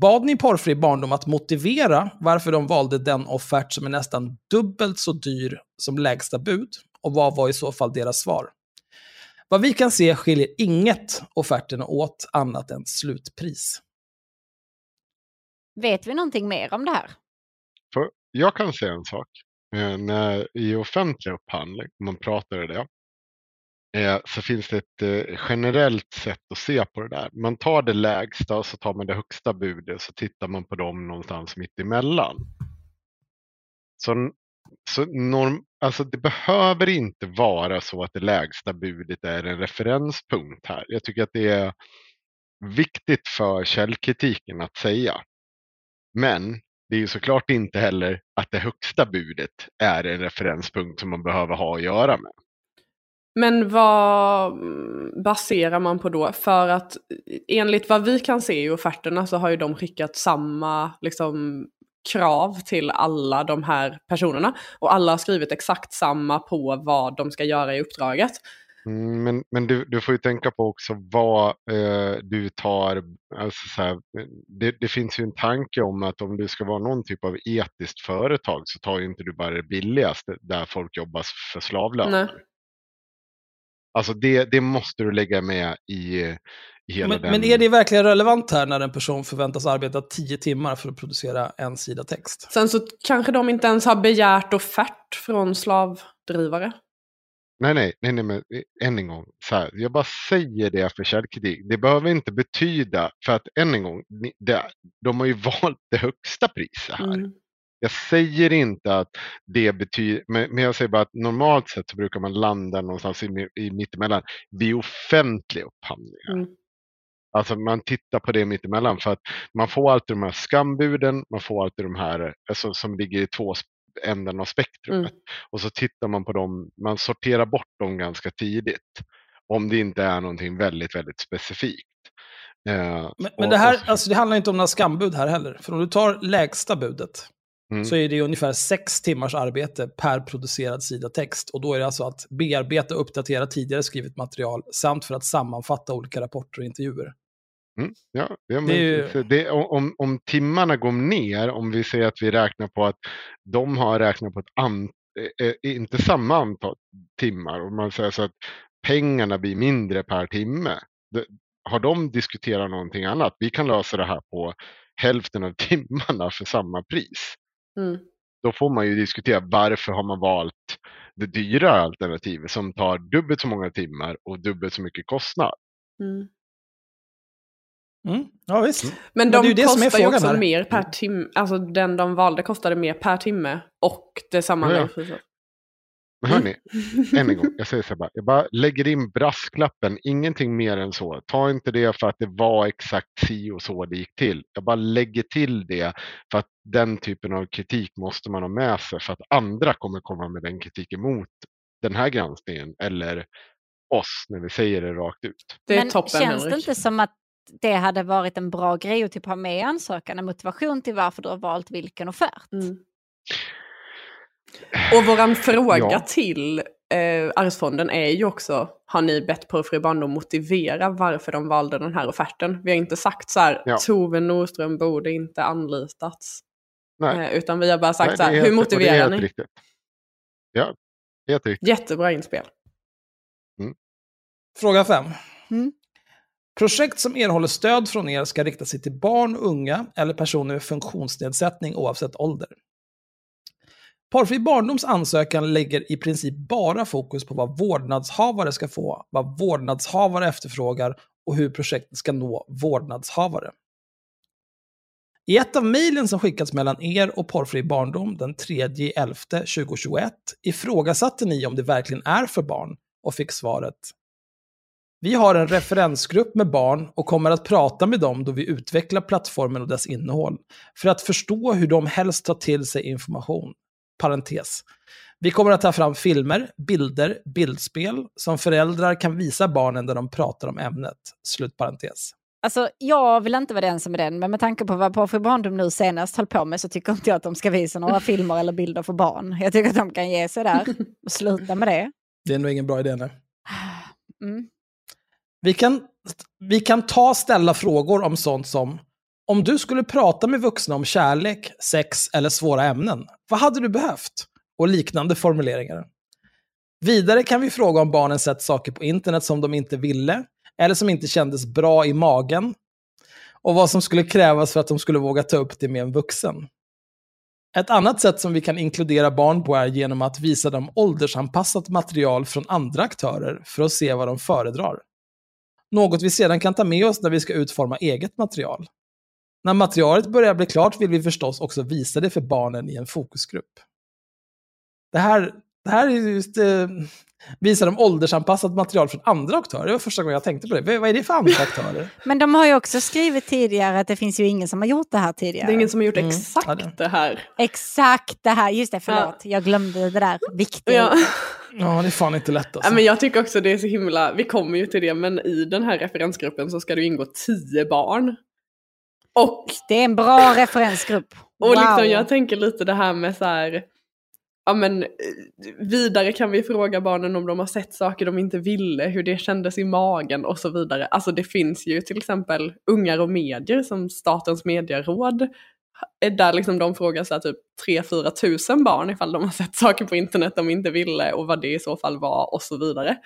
Bad ni Porrfri barndom att motivera varför de valde den offert som är nästan dubbelt så dyr som lägsta bud? Och vad var i så fall deras svar? Vad vi kan se skiljer inget offerterna åt annat än slutpris. Vet vi någonting mer om det här? För jag kan säga en sak. Eh, när, I offentlig upphandling, om man pratar i det, Eh, så finns det ett eh, generellt sätt att se på det där. Man tar det lägsta och så tar man det högsta budet så tittar man på dem någonstans mitt emellan. Så, så norm, alltså det behöver inte vara så att det lägsta budet är en referenspunkt här. Jag tycker att det är viktigt för källkritiken att säga. Men det är ju såklart inte heller att det högsta budet är en referenspunkt som man behöver ha att göra med. Men vad baserar man på då? För att enligt vad vi kan se i offerterna så har ju de skickat samma liksom, krav till alla de här personerna. Och alla har skrivit exakt samma på vad de ska göra i uppdraget. Mm, Men, men du, du får ju tänka på också vad eh, du tar. Alltså så här, det, det finns ju en tanke om att om du ska vara någon typ av etiskt företag så tar ju inte du bara det billigaste där folk jobbar för slavlön. Alltså det, det måste du lägga med i, i hela Men, den... men är det verkligen relevant här när en person förväntas arbeta tio timmar för att producera en sida text? Sen så kanske de inte ens har begärt offert från slavdrivare. Nej, nej, nej, nej, men eh, än en gång. Så här, jag bara säger det för källkritik. Det behöver inte betyda, för att än en gång, det, de har ju valt det högsta priset här. Mm. Jag säger inte att det betyder, men, jag säger bara att normalt sett så brukar man landa någonstans i, i mittemellan vid offentliga upphandlingar. Mm. Alltså man tittar på det mittemellan för att man får alltid de här skambuden, man får alltid de här alltså, som ligger i två änden av spektrumet. Mm. Och så tittar man på dem, man sorterar bort dem ganska tidigt. Om det inte är någonting väldigt, väldigt specifikt. Eh, Men, men det, här, alltså, det handlar inte om några skambud här heller. För om du tar lägsta budet Mm. så är det ungefär sex timmars arbete per producerad sida text. Och då är det alltså att bearbeta och uppdatera tidigare skrivet material samt för att sammanfatta olika rapporter och intervjuer. Mm, ja, ja, men ju- det, om, om timmarna går ner, om vi säger att vi räknar på att de har räknat på ett an, eh, eh, inte samma antal timmar, om man säger så att pengarna blir mindre per timme. Har de diskuterat någonting annat? Vi kan lösa det här på hälften av timmarna för samma pris. Mm. Då får man ju diskutera varför har man valt det dyra alternativet som tar dubbelt så många timmar och dubbelt så mycket kostnad. Mm. Mm. Ja, visst. Mm. Men de ju det kostar ju också här. mer per timme. Alltså den de valde kostade mer per timme. Och det sammanlagda priset. Men hörni, än en gång, jag säger så här bara, jag bara lägger in brasklappen, ingenting mer än så. Ta inte det för att det var exakt si och så det gick till. Jag bara lägger till det för att den typen av kritik måste man ha med sig för att andra kommer komma med den kritiken mot den här granskningen eller oss när vi säger det rakt ut. Det är Men toppen känns det inte som att det hade varit en bra grej att typ ha med i ansökan, en motivation till varför du har valt vilken offert? Mm. Och våran fråga Ja. till eh, Arvsfonden är ju också, har ni bett Porrfri barndom motivera varför de valde den här offerten? Vi har inte sagt så här, Ja. Tove Nordström borde inte anlitats. Nej, Eh, utan vi har bara sagt nej, så här, hur helt- är motiverar helt ni? Riktigt. Ja, helt riktigt. Jättebra inspel. Fråga 5. Mm. Projekt som erhåller stöd från er ska rikta sig till barn, unga eller personer med funktionsnedsättning oavsett ålder. Porrfri barndoms ansökan lägger i princip bara fokus på vad vårdnadshavare ska få, vad vårdnadshavare efterfrågar och hur projektet ska nå vårdnadshavare. I ett av mejlen som skickats mellan er och Porrfri barndom den 3.11.2021 ifrågasatte ni om det verkligen är för barn och fick svaret vi har en referensgrupp med barn och kommer att prata med dem då vi utvecklar plattformen och dess innehåll. För att förstå hur de helst tar till sig information. Parentes. Vi kommer att ta fram filmer, bilder, bildspel som föräldrar kan visa barnen när de pratar om ämnet. Slutparentes. Alltså, jag vill inte vara den som är den, men med tanke på vad Porrfri barndom nu senast höll på med så tycker inte jag att de ska visa några filmer eller bilder för barn. Jag tycker att de kan ge sig där och sluta med det. Det är nog ingen bra idé nu. Mm. Vi kan, vi kan ta ställa frågor om sånt som om du skulle prata med vuxna om kärlek, sex eller svåra ämnen, vad hade du behövt? Och liknande formuleringar. Vidare kan vi fråga om barnen sett saker på internet som de inte ville, eller som inte kändes bra i magen, och vad som skulle krävas för att de skulle våga ta upp det med en vuxen. Ett annat sätt som vi kan inkludera barn på är genom att visa dem åldersanpassat material från andra aktörer för att se vad de föredrar. Något vi sedan kan ta med oss när vi ska utforma eget material. När materialet börjar bli klart vill vi förstås också visa det för barnen i en fokusgrupp. Det här, det här är just eh, visar de åldersanpassat material från andra aktörer. Det var första gången jag tänkte på det. Vad är det för andra aktörer? Men de har ju också skrivit tidigare att det finns ju ingen som har gjort det här tidigare. Det är ingen som har gjort Mm. exakt Ja, det- det här. Exakt det här, just det, förlåt. Jag glömde det där viktiga. Ja. Ja, det är fan inte lätt Ja, alltså. men jag tycker också det är så himla, vi kommer ju till det, men i den här referensgruppen så ska det ingå tio barn. Och, Det är en bra referensgrupp. och Wow. liksom jag tänker lite det här med så här, ja men eh, vidare kan vi fråga barnen om de har sett saker de inte ville, hur det kändes i magen och så vidare. Alltså det finns ju till exempel Ungar och medier som Statens medieråd, eh, där liksom de frågar så här typ 3-4 tusen barn ifall de har sett saker på internet de inte ville och vad det i så fall var och så vidare.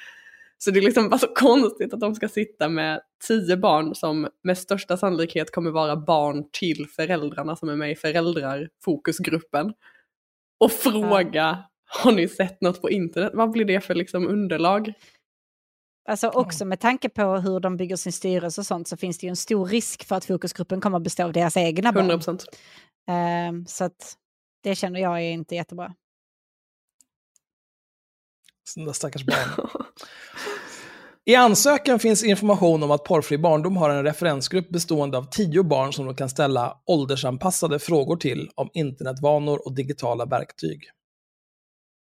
Så det är liksom bara så konstigt att de ska sitta med tio barn som med största sannolikhet kommer vara barn till föräldrarna som är med i föräldrarfokusgruppen. Och fråga, har ni sett något på internet? Vad blir det för liksom underlag? Alltså också med tanke på hur de bygger sin styrelse och sånt så finns det ju en stor risk för att fokusgruppen kommer att bestå av deras egna barn. 100 procent. Ehm, så att det känner jag är inte jättebra. Sådana stackars barn. I ansökan finns information om att Porrfri barndom har en referensgrupp bestående av tio barn som de kan ställa åldersanpassade frågor till om internetvanor och digitala verktyg.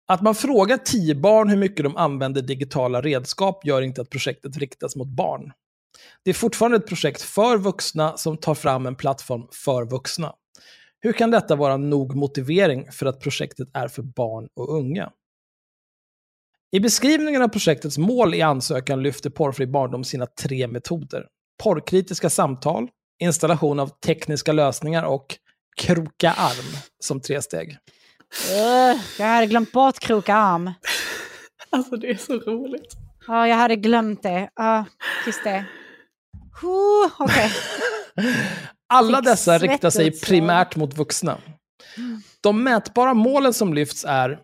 Att man frågar tio barn hur mycket de använder digitala redskap gör inte att projektet riktas mot barn. Det är fortfarande ett projekt för vuxna som tar fram en plattform för vuxna. Hur kan detta vara nog motivering för att projektet är för barn och unga? I beskrivningen av projektets mål i ansökan lyfter Porrfri barndom sina tre metoder. Porrkritiska samtal, installation av tekniska lösningar och kroka arm som tre steg. Jag hade glömt bort kroka arm. Alltså det är så roligt. Ja, jag hade glömt det. Ja, just det. Okej. Alla dessa riktar sig primärt mot vuxna. De mätbara målen som lyfts är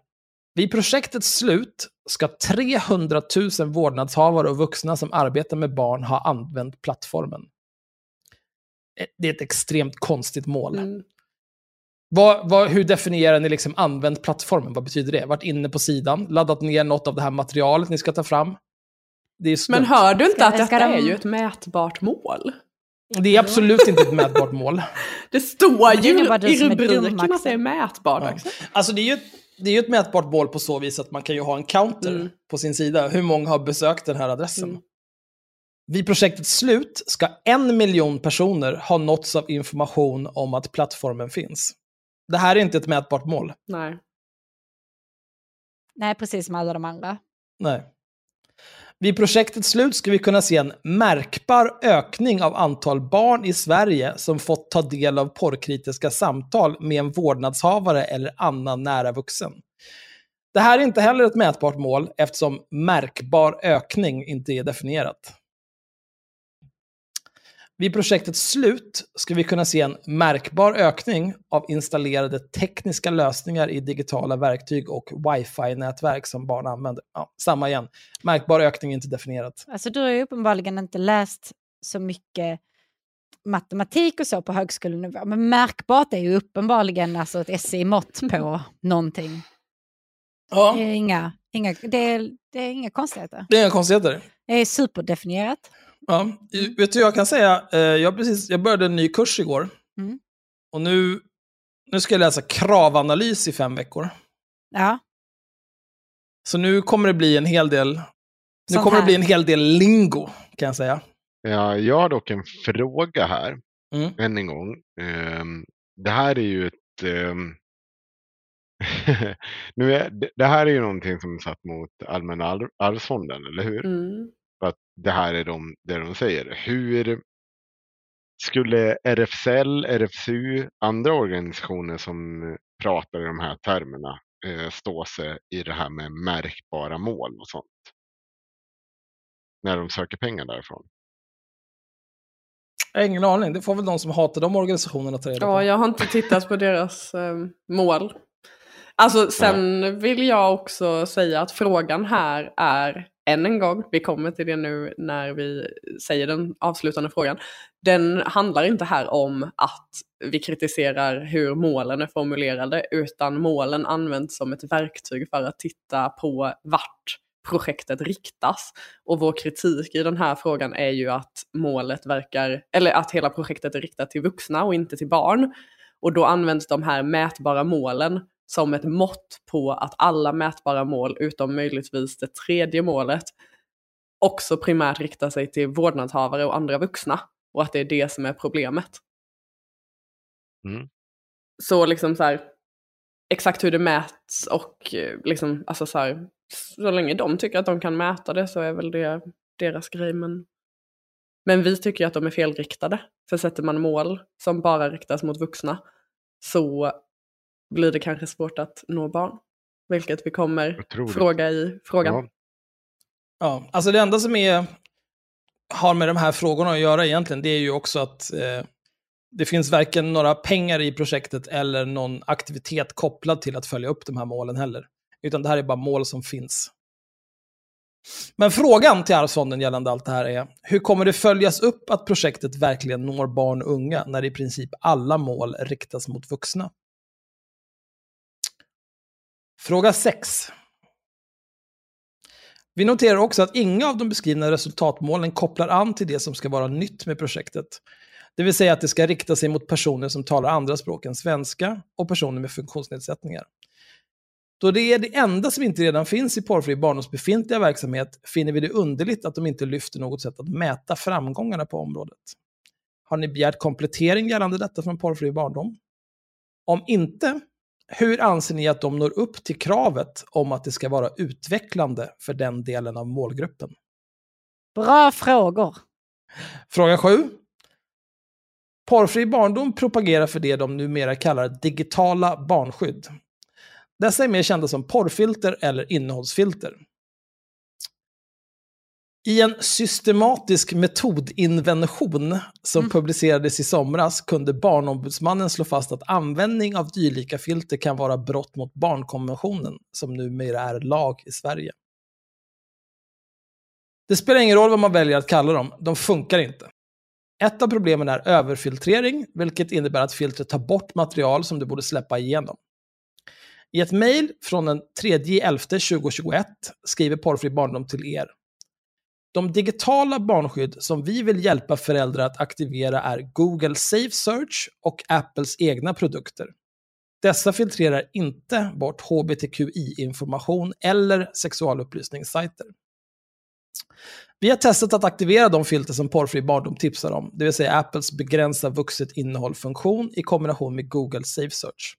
vid projektets slut ska 300 000 vårdnadshavare och vuxna som arbetar med barn ha använt plattformen. Eh, Det är ett extremt konstigt mål. Mm. Vad, vad, hur definierar ni liksom använt plattformen? Vad betyder det? Varit inne på sidan, laddat ner något av det här materialet ni ska ta fram? Det är Men hör du inte Ska- att detta ska de- är ju ett mätbart mål? Det är absolut inte ett mätbart mål. Det står Det ju du i rubriken att det är mätbart Ja. också. Alltså det är ju det är ju ett mätbart mål på så vis att man kan ju ha en counter Mm. på sin sida. Hur många har besökt den här adressen? Mm. Vid projektets slut ska en miljon personer ha nåtts av information om att plattformen finns. Det här är inte ett mätbart mål. Nej. Nej, precis som alla de andra. Nej. Vid projektets slut ska vi kunna se en märkbar ökning av antal barn i Sverige som fått ta del av porrkritiska samtal med en vårdnadshavare eller annan nära vuxen. Det här är inte heller ett mätbart mål eftersom märkbar ökning inte är definierat. Vid projektets slut ska vi kunna se en märkbar ökning av installerade tekniska lösningar i digitala verktyg och wifi-nätverk som barn använder. Ja, samma igen. Märkbar ökning är inte definierat. Alltså du har ju uppenbarligen inte läst så mycket matematik och så på högskolenivå. Men märkbart är ju uppenbarligen alltså ett SI-mått på någonting. Ja, Det är inga, inga, det är, det är inga konstigheter. det är inga konstigheter. Det är superdefinierat. Ja, vet du, jag kan säga, eh, jag, precis, jag började en ny kurs igår. Mm. Och nu, nu ska jag läsa kravanalys i fem veckor. Ja, Så nu kommer det bli en hel del, nu kommer det bli en hel del lingo, kan jag säga. Ja, jag har dock en fråga här, Mm. än en gång. Ehm, det här är ju ett... ehm, nu är, det- här är ju någonting som är satt mot Allmänna arv- arvsfonden, eller hur? Mm. Det här är de, det de säger. Hur skulle RFSL, RFSU, andra organisationer som pratar i de här termerna eh, stå sig i det här med märkbara mål och sånt? När de söker pengar därifrån. Jag har ingen aning, det får väl de som hatar de organisationerna ta reda på. Ja, jag har inte tittat på deras eh, mål. Alltså sen vill jag också säga att frågan här är, än en gång, vi kommer till det nu när vi säger den avslutande frågan. Den handlar inte här om att vi kritiserar hur målen är formulerade, utan målen används som ett verktyg för att titta på vart projektet riktas. Och vår kritik i den här frågan är ju att målet verkar, eller att hela projektet är riktat till vuxna och inte till barn. Och då används de här mätbara målen som ett mått på att alla mätbara mål, utom möjligtvis det tredje målet, också primärt riktar sig till vårdnadshavare och andra vuxna. Och att det är det som är problemet. Mm. Så liksom så här, exakt hur det mäts och eh, liksom, alltså så här, så länge de tycker att de kan mäta det så är väl det deras grej. Men, men vi tycker att de är felriktade. För sätter man mål som bara riktas mot vuxna så blir det kanske svårt att nå barn. Vilket vi kommer fråga i frågan. Ja. Ja, alltså det enda som är, har med de här frågorna att göra egentligen, det är ju också att eh, det finns varken några pengar i projektet eller någon aktivitet kopplad till att följa upp de här målen heller. Utan det här är bara mål som finns. Men frågan till Arvsfonden gällande allt det här är, hur kommer det följas upp att projektet verkligen når barn och unga när i princip alla mål riktas mot vuxna? Fråga 6. Vi noterar också att inga av de beskrivna resultatmålen kopplar an till det som ska vara nytt med projektet. Det vill säga att det ska rikta sig mot personer som talar andra språk än svenska och personer med funktionsnedsättningar. Då det är det enda som inte redan finns i Porrfri Barndoms befintliga verksamhet finner vi det underligt att de inte lyfter något sätt att mäta framgångarna på området. Har ni begärt komplettering gällande detta från Porrfri Barndom? Om inte, hur anser ni att de når upp till kravet om att det ska vara utvecklande för den delen av målgruppen? Bra frågor. Fråga 7. Porrfri barndom propagerar för det de numera kallar digitala barnskydd. Dessa är mer kända som porrfilter eller innehållsfilter. I en systematisk metodinvention som Mm. publicerades i somras kunde Barnombudsmannen slå fast att användning av dylika filter kan vara brott mot barnkonventionen, som numera är lag i Sverige. Det spelar ingen roll vad man väljer att kalla dem, de funkar inte. Ett av problemen är överfiltrering, vilket innebär att filtret tar bort material som det borde släppa igenom. I ett mejl från den 3.11.2021 skriver Porrfri barndom till er. De digitala barnskydd som vi vill hjälpa föräldrar att aktivera är Google Safe Search och Apples egna produkter. Dessa filtrerar inte bort hbtqi-information eller sexualupplysningssajter. Vi har testat att aktivera de filter som Porrfri barndom tipsar om, det vill säga Apples begränsa vuxet innehåll-funktion i kombination med Google Safe Search.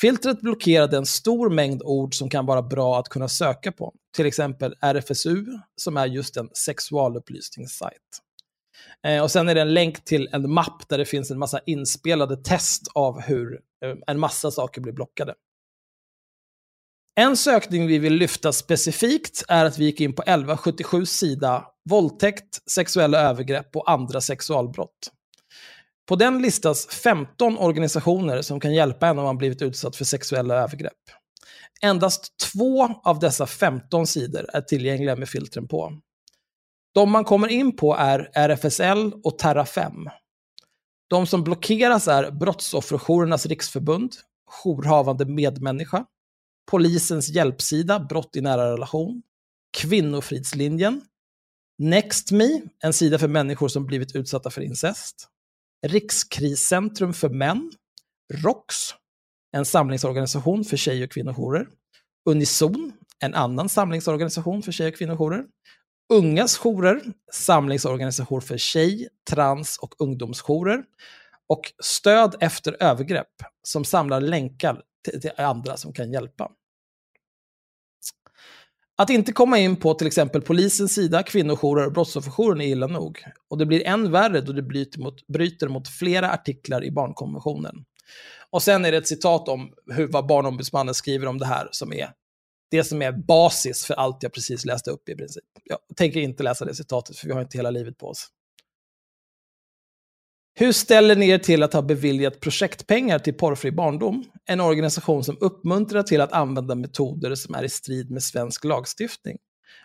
Filtret blockerade en stor mängd ord som kan vara bra att kunna söka på, till exempel RFSU, som är just en sexualupplysningssajt. Eh, och sen är det en länk till en mapp där det finns en massa inspelade test av hur eh, en massa saker blir blockade. En sökning vi vill lyfta specifikt är att vi gick in på 1177 sida våldtäkt, sexuella övergrepp och andra sexualbrott. På den listas 15 organisationer som kan hjälpa en om man blivit utsatt för sexuella övergrepp. Endast två av dessa 15 sidor är tillgängliga med filtren på. De man kommer in på är RFSL och Terra5. De som blockeras är Brottsofferjourernas riksförbund, Jourhavande medmänniska, Polisens hjälpsida Brott i nära relation, Kvinnofridslinjen, NextMe, en sida för människor som blivit utsatta för incest, Rikskriscentrum för män, ROX, en samlingsorganisation för tjej och kvinnojourer, Unison, en annan samlingsorganisation för tjej och kvinnojourer, Ungas jourer, samlingsorganisation för tjej, trans och ungdomsjourer, och Stöd efter övergrepp, som samlar länkar till, till andra som kan hjälpa. Att inte komma in på till exempel polisens sida, kvinnojourer och brottsofferjouren är illa nog. Och det blir än värre då det bryter mot, bryter mot flera artiklar i barnkonventionen. Och sen är det ett citat om hur, vad Barnombudsmannen skriver om det här som är det som är basis för allt jag precis läste upp i princip. Jag tänker inte läsa det citatet för vi har inte hela livet på oss. Hur ställer ni er till att ha beviljat projektpengar till Porrfri barndom? En organisation som uppmuntrar till att använda metoder som är i strid med svensk lagstiftning.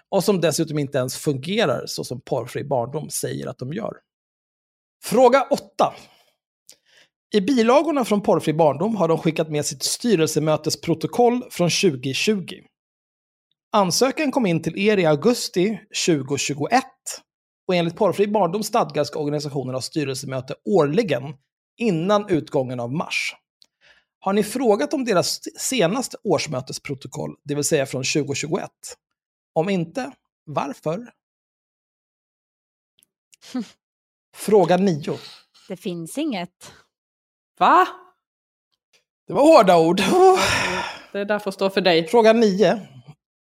Och som dessutom inte ens fungerar så som Porrfri barndom säger att de gör. Fråga 8. I bilagorna från Porrfri barndom har de skickat med sitt styrelsemötesprotokoll från 2020. Ansökan kom in till er i augusti 2021 och enligt Porrfri barndom stadgar ska organisationen ha styrelsemöte årligen innan utgången av mars. Har ni frågat om deras senaste årsmötesprotokoll, det vill säga från 2021? Om inte, varför? Fråga 9. Det finns inget. Va? Det var hårda ord. Det är därför står för dig. Fråga 9.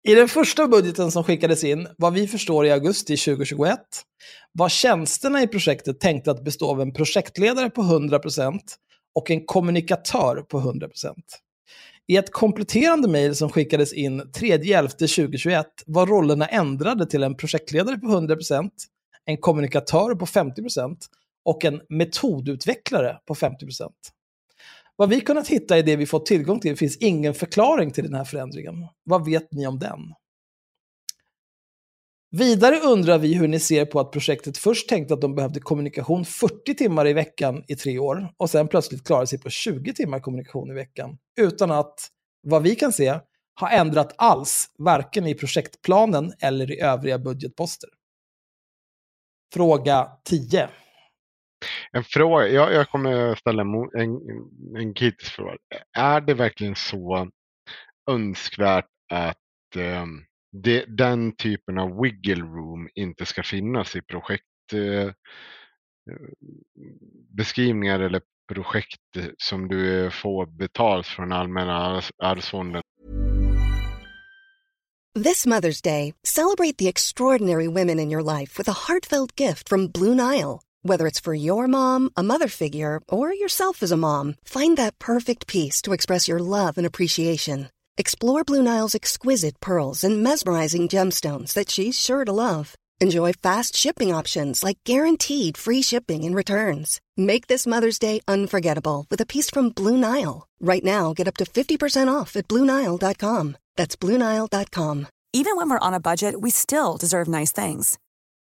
I den första budgeten som skickades in, vad vi förstår i augusti 2021, var tjänsterna i projektet tänkta att bestå av en projektledare på 100% och en kommunikatör på 100%. I ett kompletterande mejl som skickades in 3.11.2021 var rollerna ändrade till en projektledare på 100%, en kommunikatör på 50% och en metodutvecklare på 50%. Vad vi kunnat hitta i det vi fått tillgång till finns ingen förklaring till den här förändringen. Vad vet ni om den? Vidare undrar vi hur ni ser på att projektet först tänkte att de behövde kommunikation 40 timmar i veckan i tre år och sen plötsligt klarade sig på 20 timmar kommunikation i veckan utan att, vad vi kan se, ha ändrat alls, varken i projektplanen eller i övriga budgetposter. Fråga 10. En fråga, jag, jag kommer ställa en, en kritisk fråga. Är det verkligen så önskvärt att eh, det, den typen av wiggle room inte ska finnas i projektbeskrivningar eh, eller projekt som du får betalt från Allmänna arvsfonden. This Mother's Day, celebrate the extraordinary women in your life with a heartfelt gift from Blue Nile. Whether it's for your mom, a mother figure, or yourself as a mom, find that perfect piece to express your love and appreciation. Explore Blue Nile's exquisite pearls and mesmerizing gemstones that she's sure to love. Enjoy fast shipping options like guaranteed free shipping and returns. Make this Mother's Day unforgettable with a piece from Blue Nile. Right now, get up to 50% off at BlueNile.com. That's BlueNile.com. Even when we're on a budget, we still deserve nice things.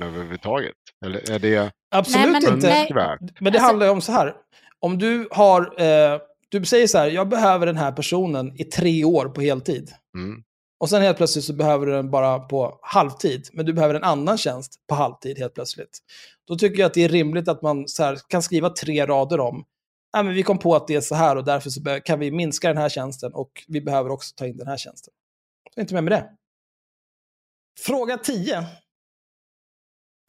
Överhuvudtaget, eller är det Absolut Nej, men, inte. Men det handlar ju om så här. Om du har eh, du säger så här, jag behöver den här personen i tre år på heltid. Mm. Och sen helt plötsligt så behöver du den bara på halvtid. Men du behöver en annan tjänst på halvtid helt plötsligt. Då tycker jag att det är rimligt att man här, kan skriva tre rader om Nej, men vi kom på att det är så här och därför så kan vi minska den här tjänsten och vi behöver också ta in den här tjänsten. Så inte med med det. Fråga 10.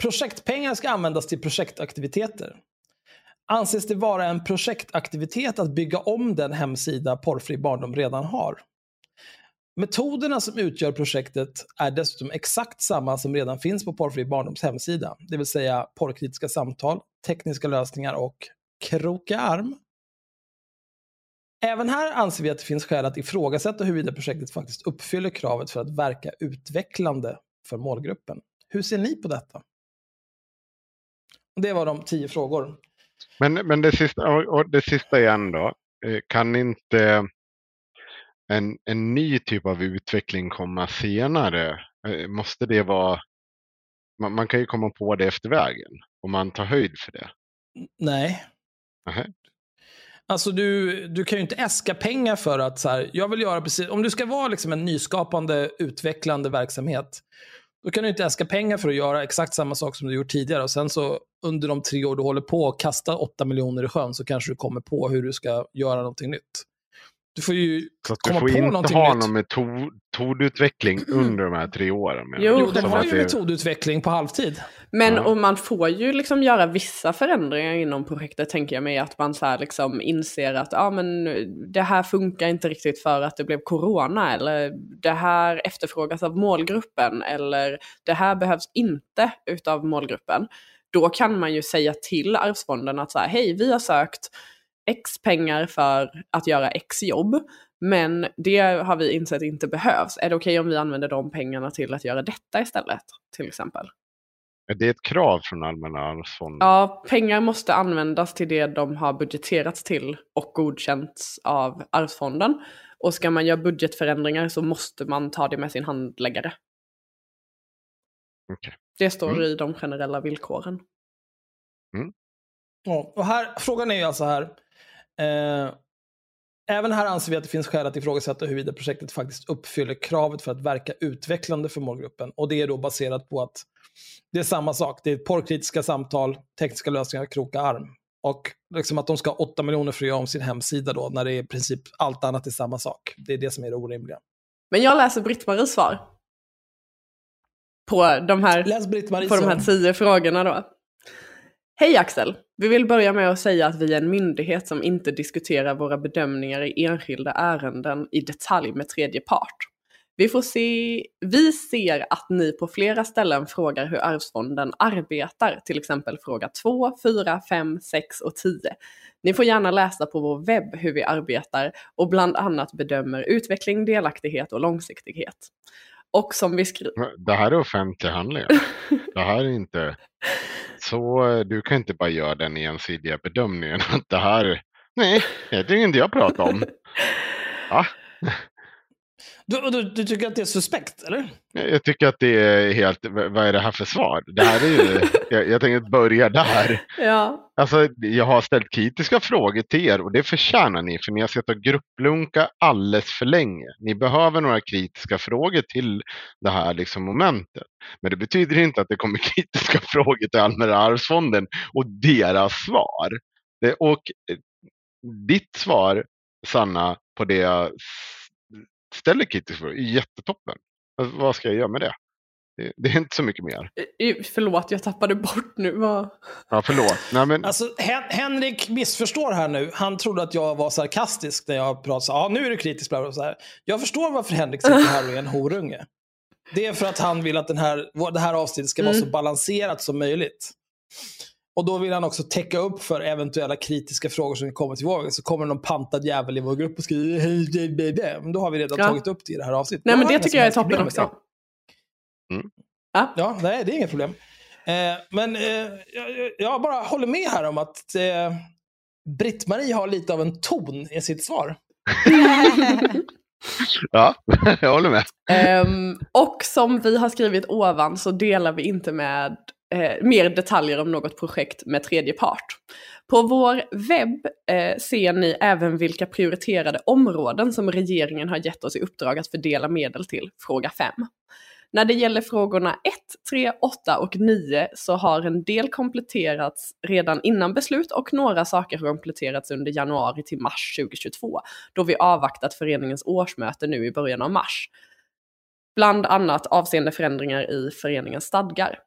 Projektpengar ska användas till projektaktiviteter anses det vara en projektaktivitet att bygga om den hemsida Porrfri barndom redan har. Metoderna som utgör projektet är dessutom exakt samma som redan finns på Porrfri barndoms hemsida, det vill säga porrkritiska samtal, tekniska lösningar och kroka arm. Även här anser vi att det finns skäl att ifrågasätta huruvida projektet faktiskt uppfyller kravet för att verka utvecklande för målgruppen. Hur ser ni på detta? Det var de tio frågor men, men det, sista, och det sista igen då. Eh, kan inte en, en ny typ av utveckling komma senare? Eh, måste det vara... Man, man kan ju komma på det efter vägen om man tar höjd för det. Nej. Aha. Alltså du, du kan ju inte äska pengar för att så här, jag vill göra precis, om du ska vara liksom en nyskapande, utvecklande verksamhet, då kan du inte äska pengar för att göra exakt samma sak som du gjort tidigare. Och sen så under de tre år du håller på att kasta 8 miljoner i sjön så kanske du kommer på hur du ska göra någonting nytt. Du får ju så att komma du får på inte någonting ha nytt. någon metodutveckling under de här tre åren. Jo, Jo, de har ju det- metodutveckling på halvtid. Men Ja. och man får ju liksom göra vissa förändringar inom projektet tänker jag mig. Att man så här liksom inser att ja, men det här funkar inte riktigt för att det blev corona. Eller det här efterfrågas av målgruppen. Eller det här behövs inte utav målgruppen. Då kan man ju säga till Arvsfonden att så här, hej vi har sökt X pengar för att göra X jobb. Men det har vi insett inte behövs. Är det okej om vi använder de pengarna till att göra detta istället? Till exempel. Är det ett krav från Allmänna arvsfonden? Ja, pengar måste användas till det de har budgeterats till och godkänts av Arvsfonden. Och ska man göra budgetförändringar så måste man ta det med sin handläggare. Okej. Det står Mm. i de generella villkoren. Ja, och här, frågan är ju alltså här. Eh, även här anser vi att det finns skäl att ifrågasätta huruvida projektet faktiskt uppfyller kravet för att verka utvecklande för målgruppen. Och det är då baserat på att det är samma sak. Det är porrkritiska samtal, tekniska lösningar, kroka arm. Och liksom att de ska ha 8 miljoner för att göra om sin hemsida då, när det är i princip allt annat är samma sak. Det är det som är det orimliga. Men jag läser Britt-Maries svar. På de här, på de här tio frågorna då. Hej Axel! Vi vill börja med att säga att vi är en myndighet som inte diskuterar våra bedömningar i enskilda ärenden i detalj med tredje part. Vi, får se, vi ser att ni på flera ställen frågar hur Arvsfonden arbetar, till exempel fråga 2, 4, 5, 6 och 10. Ni får gärna läsa på vår webb hur vi arbetar och bland annat bedömer utveckling, delaktighet och långsiktighet. Och som vi skriver... Det här är offentliga handlingar. Det här är inte... Så du kan inte bara göra den ensidiga bedömningen att det här... Nej, det är inte jag pratar om. Ja, Du, du, du tycker att det är suspekt, eller? jag tycker att det är helt... Vad är det här för svar? Det här är ju... Jag, jag tänker börja där. Ja, Alltså, jag har ställt kritiska frågor till er och det förtjänar ni för ni har sett och grupplunka alldeles för länge. Ni behöver några kritiska frågor till det här liksom momentet. Men det betyder inte att det kommer kritiska frågor till Allmänna arvsfonden och deras svar. Det, och eh, ditt svar, Sanna, på det jag ställer kritiska frågor är jättetoppen. Alltså, vad ska jag göra med det? det? Det är inte så mycket mer. Förlåt jag tappade bort nu. Vad... Ja, förlåt. Nej, men, Alltså, Hen Henrik missförstår här nu. Han trodde att jag var sarkastisk när jag pratade så ja nu är du kritisk. Bla bla, så här. Jag förstår varför Henrik sitter här och är en horunge. Det är för att han vill att den här, det här avsnittet ska vara så balanserat som möjligt. Och då vill han också täcka upp för eventuella kritiska frågor som kommer till vår. Så kommer någon pantad jävel i vår grupp och skriver "Hej, hej, baby." Men då har vi redan Ja. tagit upp det i det här avsnittet. Nej men det tycker jag är toppen också. det. Ja, nej, det är inget problem. Eh, men eh, jag, jag bara håller med här om att eh, Britt-Marie har lite av en ton i sitt svar. ja, jag håller med. Ehm, och som vi har skrivit ovan så delar vi inte med eh, mer detaljer om något projekt med tredje part. På vår webb eh, ser ni även vilka prioriterade områden som regeringen har gett oss i uppdrag att fördela medel till, fråga 5. När det gäller frågorna 1, 3, 8 och 9 så har en del kompletterats redan innan beslut och några saker har kompletterats under januari till mars 2022 då vi avvaktat föreningens årsmöte nu i början av mars. Bland annat avseende förändringar i föreningens stadgar.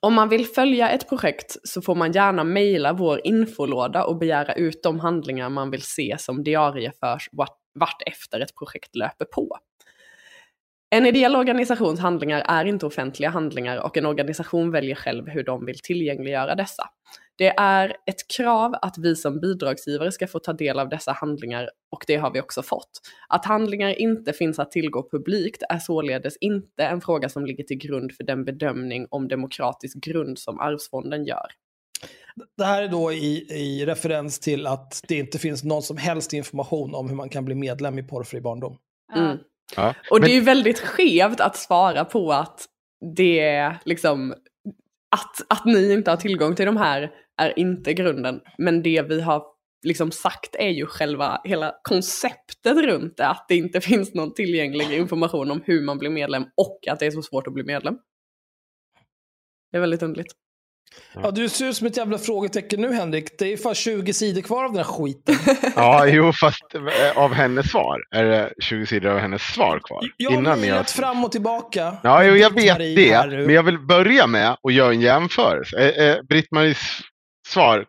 Om man vill följa ett projekt så får man gärna mejla vår infolåda och begära ut de handlingar man vill se som diarieförs vart, vart efter ett projekt löper på. En ideell organisations handlingar är inte offentliga handlingar och en organisation väljer själv hur de vill tillgängliggöra dessa. Det är ett krav att vi som bidragsgivare ska få ta del av dessa handlingar och det har vi också fått. Att handlingar inte finns att tillgå publikt är således inte en fråga som ligger till grund för den bedömning om demokratisk grund som Arvsfonden gör. Det här är då i, i referens till att det inte finns någon som helst information om hur man kan bli medlem i Porrfri barndom. Mm. Ja. Och Men- det är ju väldigt skevt att svara på att det är liksom att, att ni inte har tillgång till de här är inte grunden. Men det vi har liksom sagt är ju själva hela konceptet runt det. Att det inte finns någon tillgänglig information om hur man blir medlem och att det är så svårt att bli medlem. Det är väldigt underligt. Ja, du ser ut som ett jävla frågetecken nu Henrik. Det är fan 20 sidor kvar av den här skiten. Ja, jo, fast eh, av hennes svar. Är det 20 sidor av hennes svar kvar? Jag Innan har... mejlat fram och tillbaka. Ja, jo, jag vet här det. Men jag vill börja med att göra en jämförelse. Är, är Britt-Maries svar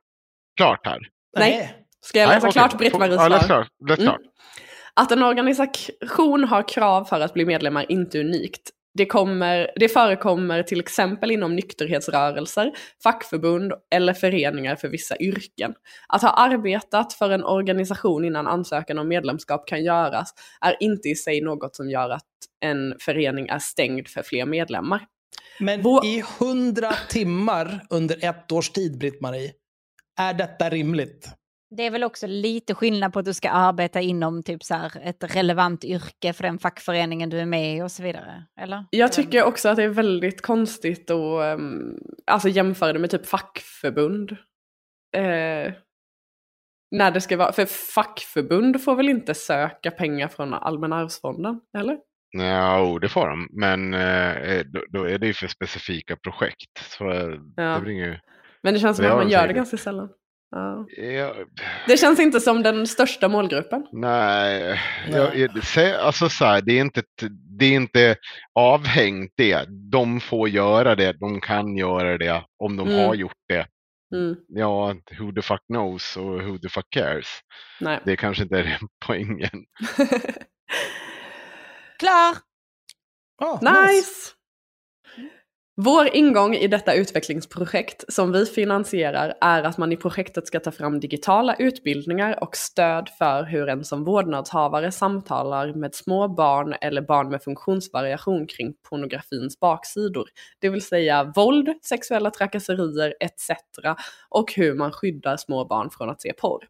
klart här? Nej. Ska jag läsa Nej, klart Britt-Maries Ja, läs svar? klart. Läs Mm. klart. Att en organisation har krav för att bli medlem är inte unikt. Det, kommer, det förekommer till exempel inom nykterhetsrörelser, fackförbund eller föreningar för vissa yrken. Att ha arbetat för en organisation innan ansökan om medlemskap kan göras är inte i sig något som gör att en förening är stängd för fler medlemmar. Men Vår- i 100 timmar under ett års tid, Britt-Marie, är detta rimligt? Det är väl också lite skillnad på att du ska arbeta inom typ så här ett relevant yrke för den fackföreningen du är med i och så vidare. Eller? Jag tycker också att det är väldigt konstigt att um, alltså jämföra det med typ fackförbund. Eh, när det ska vara, för fackförbund får väl inte söka pengar från Allmänna arvsfonden, eller? Ja, det får de. Men eh, då, är det ju för specifika projekt. Så eh, Ja. det blir ju... Men det känns som att man gör det ganska sällan. Ja. Jag, Det känns inte som den största målgruppen. nej, jag, jag, sä- alltså så här, det är, inte, det är inte avhängt det. De får göra det, de kan göra det om de Mm. har gjort det. Mm. Ja, who the fuck knows och who the fuck cares. Nej. Det kanske inte är den poängen. Klar! Ah, Nice! Vår ingång i detta utvecklingsprojekt som vi finansierar är att man i projektet ska ta fram digitala utbildningar och stöd för hur en som vårdnadshavare samtalar med små barn eller barn med funktionsvariation kring pornografins baksidor. Det vill säga våld, sexuella trakasserier etc. och hur man skyddar små barn från att se porr.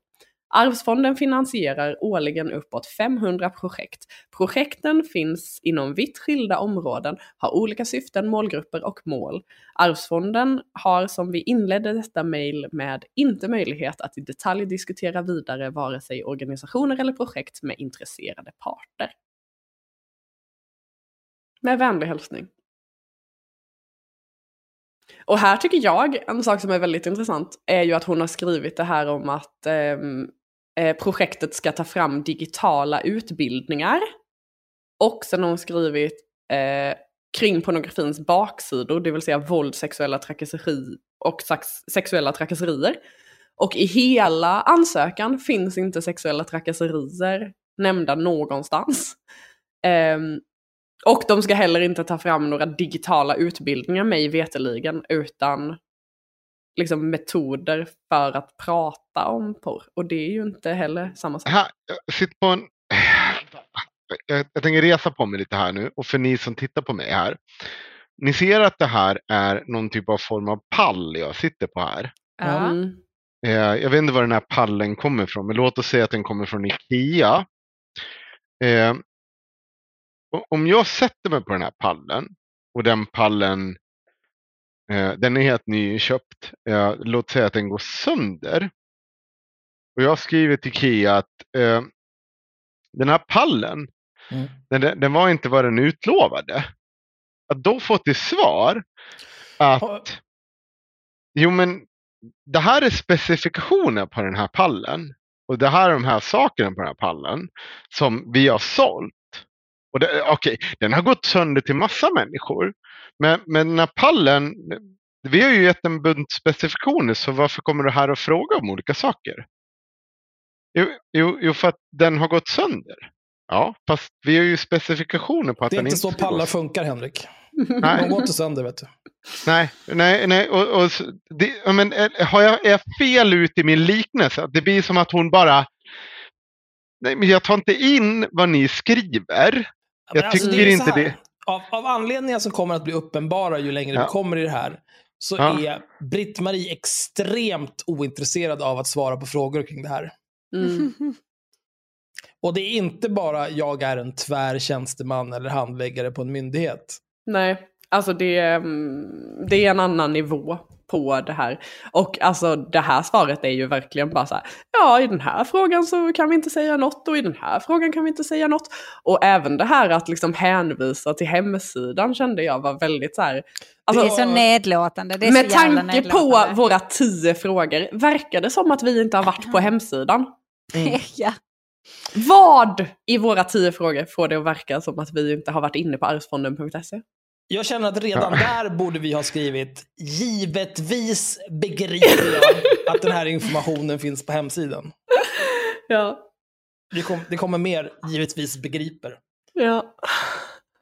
Arvsfonden finansierar årligen uppåt 500 projekt. Projekten finns inom vitt skilda områden, har olika syften, målgrupper och mål. Arvsfonden har som vi inledde detta mejl med inte möjlighet att i detalj diskutera vidare vare sig organisationer eller projekt med intresserade parter. Med vänlig hälsning. Och här tycker jag, en sak som är väldigt intressant, är ju att hon har skrivit det här om att eh, eh, projektet ska ta fram digitala utbildningar. Och sen har hon skrivit eh, kring pornografins baksidor, det vill säga våld, sexuella trakasserier och sexuella trakasserier. Och i hela ansökan finns inte sexuella trakasserier nämnda någonstans. Um, och de ska heller inte ta fram några digitala utbildningar mig veteligen utan liksom metoder för att prata om porr. Och det är ju inte heller samma sak. Här, jag sitter på en... Jag, jag tänker resa på mig lite här nu och för ni som tittar på mig här. Ni ser att det här är någon typ av form av pall jag sitter på här. Mm. Jag vet inte var den här pallen kommer ifrån, men låt oss säga att den kommer från Ikea. Eh, om jag sätter mig på den här pallen och den pallen, den är helt nyköpt. Eh, låt säga att den går sönder. Och jag skriver till Ikea att eh, den här pallen, Mm. den, den- var inte vad den utlovade. Att då få till svar att. Jo, men det här är specifikationer på den här pallen. Och det här är de här sakerna på den här pallen som vi har sålt. Och det, okej, den har gått sönder till massa människor. Men, men den här pallen, vi har ju gett en bunt specifikationer så varför kommer du här och frågar om olika saker? Jo, jo, jo, för att den har gått sönder. Ja, fast vi har ju specifikationer på att Det är den inte inte så ska gå pallar funkar, Henrik. Nej. De går inte sönder, vet du. Nej, nej, nej. Och, och, det, men, är, har jag, är jag fel ut i min liknelse? Det blir som att hon bara... Nej, men jag tar inte in vad ni skriver. Jag alltså, tycker är inte det. Av, av anledningar som kommer att bli uppenbara ju längre Ja. vi kommer i det här, så Ja. är Britt-Marie extremt ointresserad av att svara på frågor kring det här. Mm. Och det är inte bara jag är en tvär tjänsteman eller handläggare på en myndighet. Nej, alltså det, är, mm, det är en annan nivå på det här. Och alltså det här svaret är ju verkligen bara så här, ja i den här frågan så kan vi inte säga något och i den här frågan kan vi inte säga något. Och även det här att liksom hänvisa till hemsidan kände jag var väldigt så här, Det alltså, är så nedlåtande. Det är med så tanke på våra tio frågor, verkar det som att vi inte har varit på hemsidan? ja. Vad i våra tio frågor får det att verka som att vi inte har varit inne på arvsfonden.se? Jag känner att redan där borde vi ha skrivit givetvis begriper jag att den här informationen finns på hemsidan. Ja. Det, kom, det kommer mer givetvis begriper. Ja.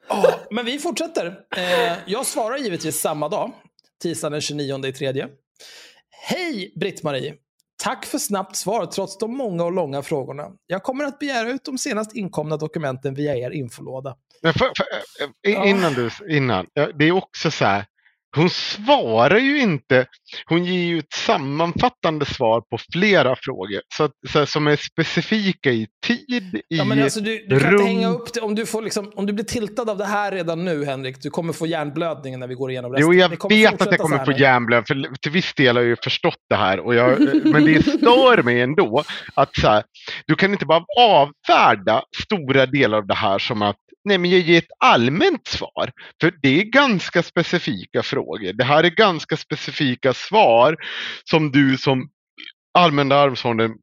Ja, men vi fortsätter. Eh, jag svarar givetvis samma dag, tisdagen den 29 i tredje. Hej Britt-Marie! Tack för snabbt svar trots de många och långa frågorna. Jag kommer att begära ut de senast inkomna dokumenten via er infolåda. Men för, för, eh, Ja. innan du, innan. ja, Det är också så här. Hon svarar ju inte. Hon ger ju ett sammanfattande svar på flera frågor. Så, att- så här, som är specifika i tid, i Ja, men alltså, du, du kan rum. inte hänga upp det. Om du, får liksom, om du blir tiltad av det här redan nu, Henrik, du kommer få hjärnblödning när vi går igenom resten. Jo, jag vet att jag kommer få nu. hjärnblöd, för till viss del har jag ju förstått det här. Och jag, men det stör mig ändå att så här, du kan inte bara avfärda stora delar av det här som att nej, men jag ger ett allmänt svar. För det är ganska specifika frågor. Det här är ganska specifika svar som du som Allmänna arvsfonden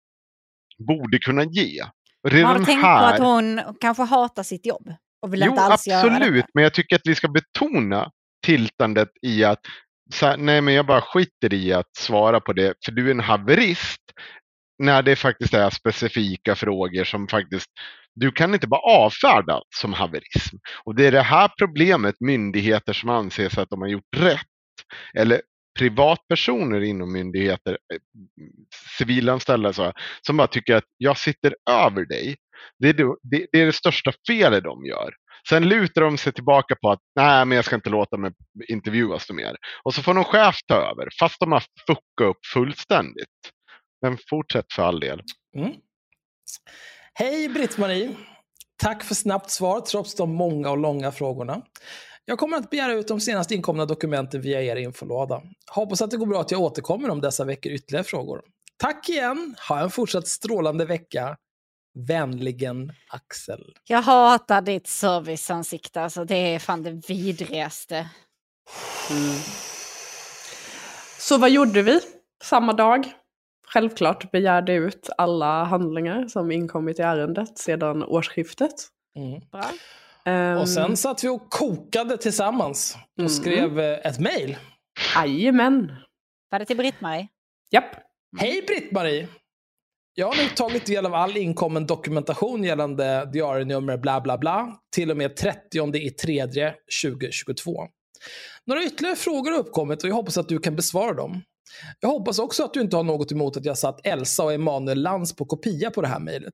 borde kunna ge. Har tänkt på här, att hon kanske hatar sitt jobb och vill jo inte alls absolut, men jag tycker att vi ska betona tiltandet i att så här, nej men jag bara skiter i att svara på det för du är en haverist när det faktiskt är specifika frågor som faktiskt du kan inte bara avfärda som haverism. Och det är det här problemet myndigheter som anser sig att de har gjort rätt eller privatpersoner inom myndigheter, eh, civilanställda så, som bara tycker att jag sitter över dig. Det är det, det, det är det största felet de gör. Sen lutar de sig tillbaka på att nej, men jag ska inte låta mig intervjuas mer. Och så får någon chef ta över, fast de har fuckat upp fullständigt. Men fortsätt för all del. Mm. Hej Britt-Marie! Tack för snabbt svar trots de många och långa frågorna. Jag kommer att begära ut de senast inkomna dokumenten via er infolåda. Hoppas att det går bra att jag återkommer om dessa veckor ytterligare frågor. Tack igen! Ha en fortsatt strålande vecka. Vänligen Axel. Jag hatar ditt serviceansikte, alltså det är fan det vidrigaste. Så vad gjorde vi samma dag? Självklart begärde ut alla handlingar som inkommit i ärendet sedan årsskiftet. Mm. Bra. Ehm, Och sen satt vi och kokade tillsammans och Mm. skrev eh, ett mejl. Jajamän. Var det till Britt-Marie? Japp. Hej Britt-Marie! Jag har nu tagit del av all inkommen dokumentation gällande diarienummer bla bla bla till och med 30 i tredje 2022. Några ytterligare frågor har uppkommit och jag hoppas att du kan besvara dem. Jag hoppas också att du inte har något emot att jag satt Elsa och Emanuel Lantz på kopia på det här mejlet.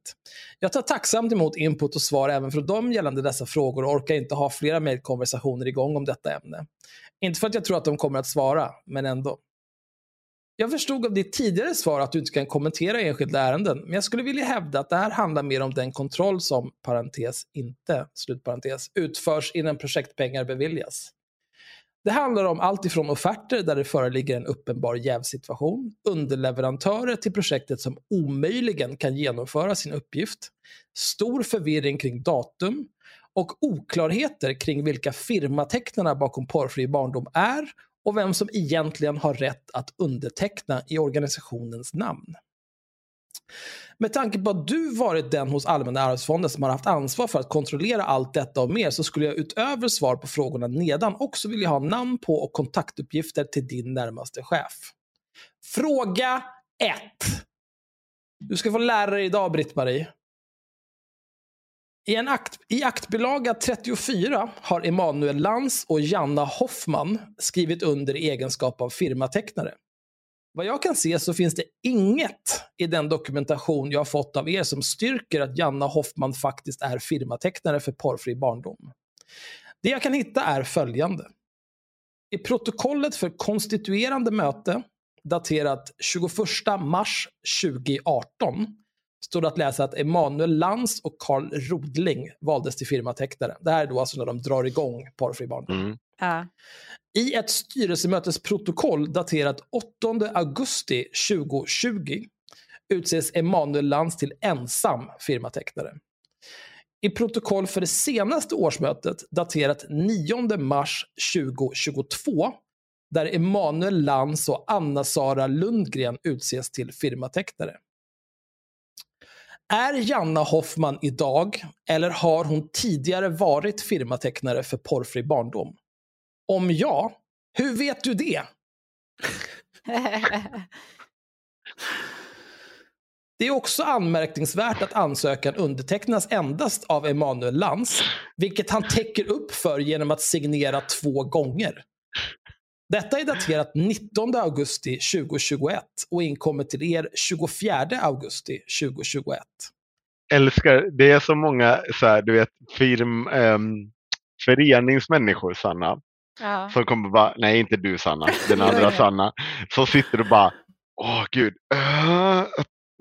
Jag tar tacksamt emot input och svar även från dem gällande dessa frågor och orkar inte ha flera mejlkonversationer igång om detta ämne. Inte för att jag tror att de kommer att svara, men ändå. Jag förstod av ditt tidigare svar att du inte kan kommentera enskilda ärenden, men jag skulle vilja hävda att det här handlar mer om den kontroll som, parentes, inte, slutparentes, utförs innan projektpengar beviljas. Det handlar om allt ifrån offerter där det föreligger en uppenbar jävsituation, underleverantörer till projektet som omöjligen kan genomföra sin uppgift, stor förvirring kring datum och oklarheter kring vilka firmatecknarna bakom porrfri barndom är och vem som egentligen har rätt att underteckna i organisationens namn. Med tanke på att du varit den hos Allmänna arvsfonden som har haft ansvar för att kontrollera allt detta och mer så skulle jag utöver svar på frågorna nedan också vilja ha namn på och kontaktuppgifter till din närmaste chef. Fråga 1. Du ska få lära dig idag, Britt-Marie. I, en akt, I aktbilaga 34 har Emanuel Lantz och Janna Hoffman skrivit under i egenskap av firmatecknare. Vad jag kan se så finns det inget i den dokumentation jag har fått av er som styrker att Janna Hoffman faktiskt är firmatecknare för porrfri barndom. Det jag kan hitta är följande. I protokollet för konstituerande möte, daterat 21 mars 2018, står det att läsa att Emanuel Lantz och Karl Rodling valdes till firmatecknare. Det här är då alltså när de drar igång porrfri barndom. Mm. Ja. I ett styrelsemötesprotokoll daterat 8 augusti 2020 utses Emanuel Lantz till ensam firmatecknare. I protokoll för det senaste årsmötet daterat 9 mars 2022 där Emanuel Lantz och Anna-Sara Lundgren utses till firmatecknare. Är Janna Hoffman idag, eller har hon tidigare varit firmatecknare för porrfri barndom? Om ja, hur vet du det? Det är också anmärkningsvärt att ansökan undertecknas endast av Emanuel Lantz, vilket han täcker upp för genom att signera två gånger. Detta är daterat 19 augusti 2021 och inkommer till er 24 augusti 2021. Älskar, det är så många så här, du vet, firm, ehm, föreningsmänniskor, Sanna, ja. som kommer bara, nej inte du Sanna, den andra Sanna, som sitter och bara, åh gud, äh,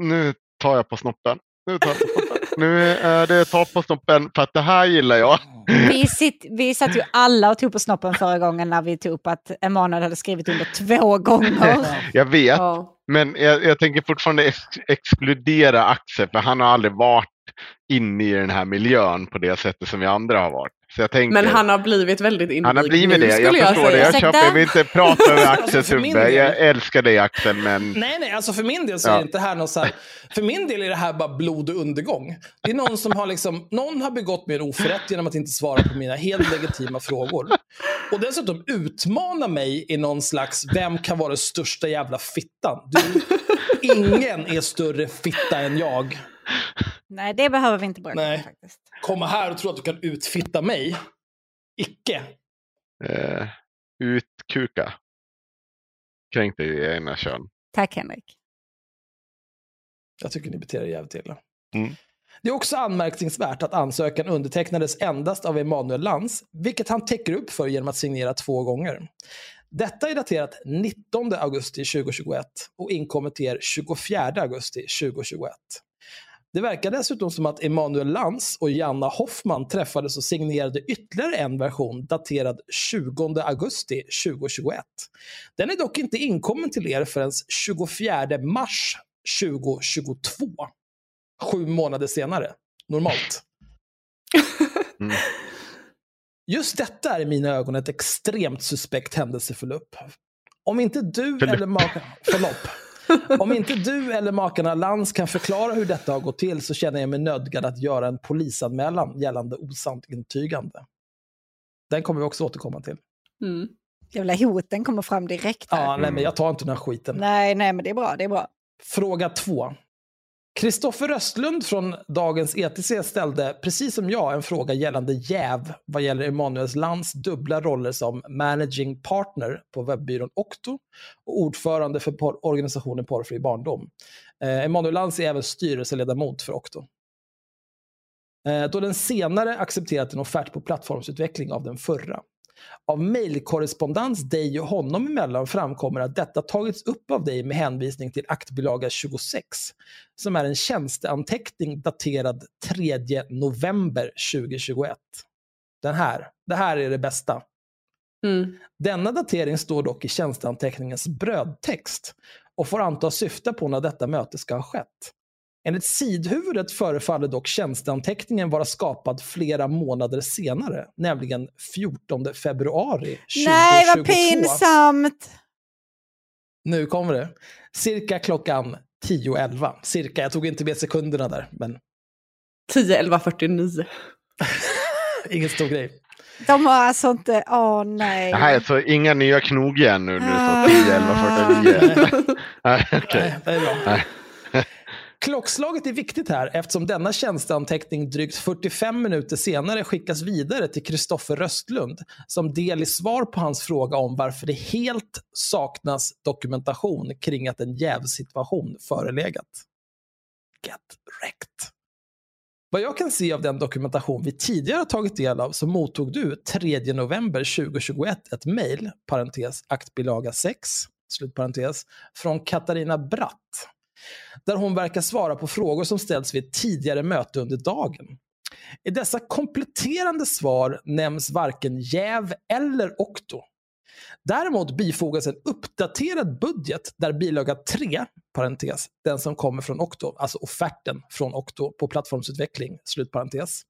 nu tar jag på snoppen. Nu tar jag på snoppen. Nu är det ta på snoppen för att det här gillar jag. Vi, sitt, vi satt ju alla och tog på snoppen förra gången när vi tog upp att Emanuel hade skrivit under två gånger. Jag vet, Ja. men jag, jag tänker fortfarande ex exkludera Axel för han har aldrig varit inne i den här miljön på det sättet som vi andra har varit. Så jag tänker, Men han har blivit väldigt invigd han har blivit det, jag jag förstår det. säga. Jag, köper, jag vill inte prata över Alltså, Axels min huvud. del- Jag älskar dig Axel, men Nej, nej, alltså för min del så är det inte här någon så här, För min del är det här bara blod och undergång. Det är någon som har liksom, någon har begått mig en oförrätt genom att inte svara på mina helt legitima frågor. Och dessutom utmana mig i någon slags, vem kan vara den största jävla fittan? Du, ingen är större fitta än jag. Nej, det behöver vi inte börja Nej. med faktiskt. Komma här och tro att du kan utfitta mig. Icke. eh, utkuka. Kränk dig i ena kön. Tack Henrik. Jag tycker ni beter er jävligt illa. Mm. Det är också anmärkningsvärt att ansökan undertecknades endast av Emanuel Lantz, vilket han täcker upp för genom att signera två gånger. Detta är daterat 19 augusti 2021 och inkommer till er 24 augusti 2021. Det verkar dessutom som att Emanuel Lantz och Janna Hoffman träffades och signerade ytterligare en version daterad 20 augusti 2021. Den är dock inte inkommen till er förrän 24 mars 2022. Sju månader senare. Normalt. Mm. Just detta är i mina ögon ett extremt suspekt händelseförlopp. Om inte du Förlopp. eller makarna... Förlopp. Om inte du eller makarna Lantz kan förklara hur detta har gått till så känner jag mig nödgad att göra en polisanmälan gällande osant intygande. Den kommer vi också återkomma till. Mm. Jävla hoten kommer fram direkt här. Ja, nej, men jag tar inte den här skiten. Nej, nej, men det är bra, det är bra. Fråga två. Kristoffer Östlund från Dagens ETC ställde, precis som jag, en fråga gällande jäv vad gäller Emanuels Lands dubbla roller som managing partner på webbyrån Okto och ordförande för por- organisationen Porrfri barndom. Eh, Emanuel Lantz är även styrelseledamot för Okto. Eh, då den senare accepterat en offert på plattformsutveckling av den förra. Av mejlkorrespondens dig och honom emellan framkommer att detta tagits upp av dig med hänvisning till aktbilaga 26, som är en tjänsteanteckning daterad 3 november 2021. Den här, det här är det bästa. Mm. Denna datering står dock i tjänsteanteckningens brödtext och får antas syfta på när detta möte ska ha skett. Enligt sidhuvudet förefaller dock tjänsteanteckningen vara skapad flera månader senare, nämligen 14 februari 2022. Nej, vad pinsamt! Nu kommer det. Cirka klockan 10.11. Cirka, jag tog inte med sekunderna där, men 10, 11, 49. ingen stor grej. De har alltså inte... Åh nej. Det här är så inga nya knogjärn nu när Ah. det står 10, 11, 49. Nej, okej. Nej, det är bra. Nej. Klockslaget är viktigt här eftersom denna tjänsteanteckning drygt 45 minuter senare skickas vidare till Kristoffer Röstlund som del i svar på hans fråga om varför det helt saknas dokumentation kring att en jävsituation förelegat. Get wrecked. Vad jag kan se av den dokumentation vi tidigare tagit del av så mottog du 3 november 2021 ett mejl, parentes aktbilaga 6, slutparentes, från Katarina Bratt där hon verkar svara på frågor som ställts vid ett tidigare möte under dagen. I dessa kompletterande svar nämns varken jäv eller okto. Däremot bifogas en uppdaterad budget där bilaga 3, parentes, den som kommer från Okto, alltså offerten från Okto på plattformsutveckling, slutparentes,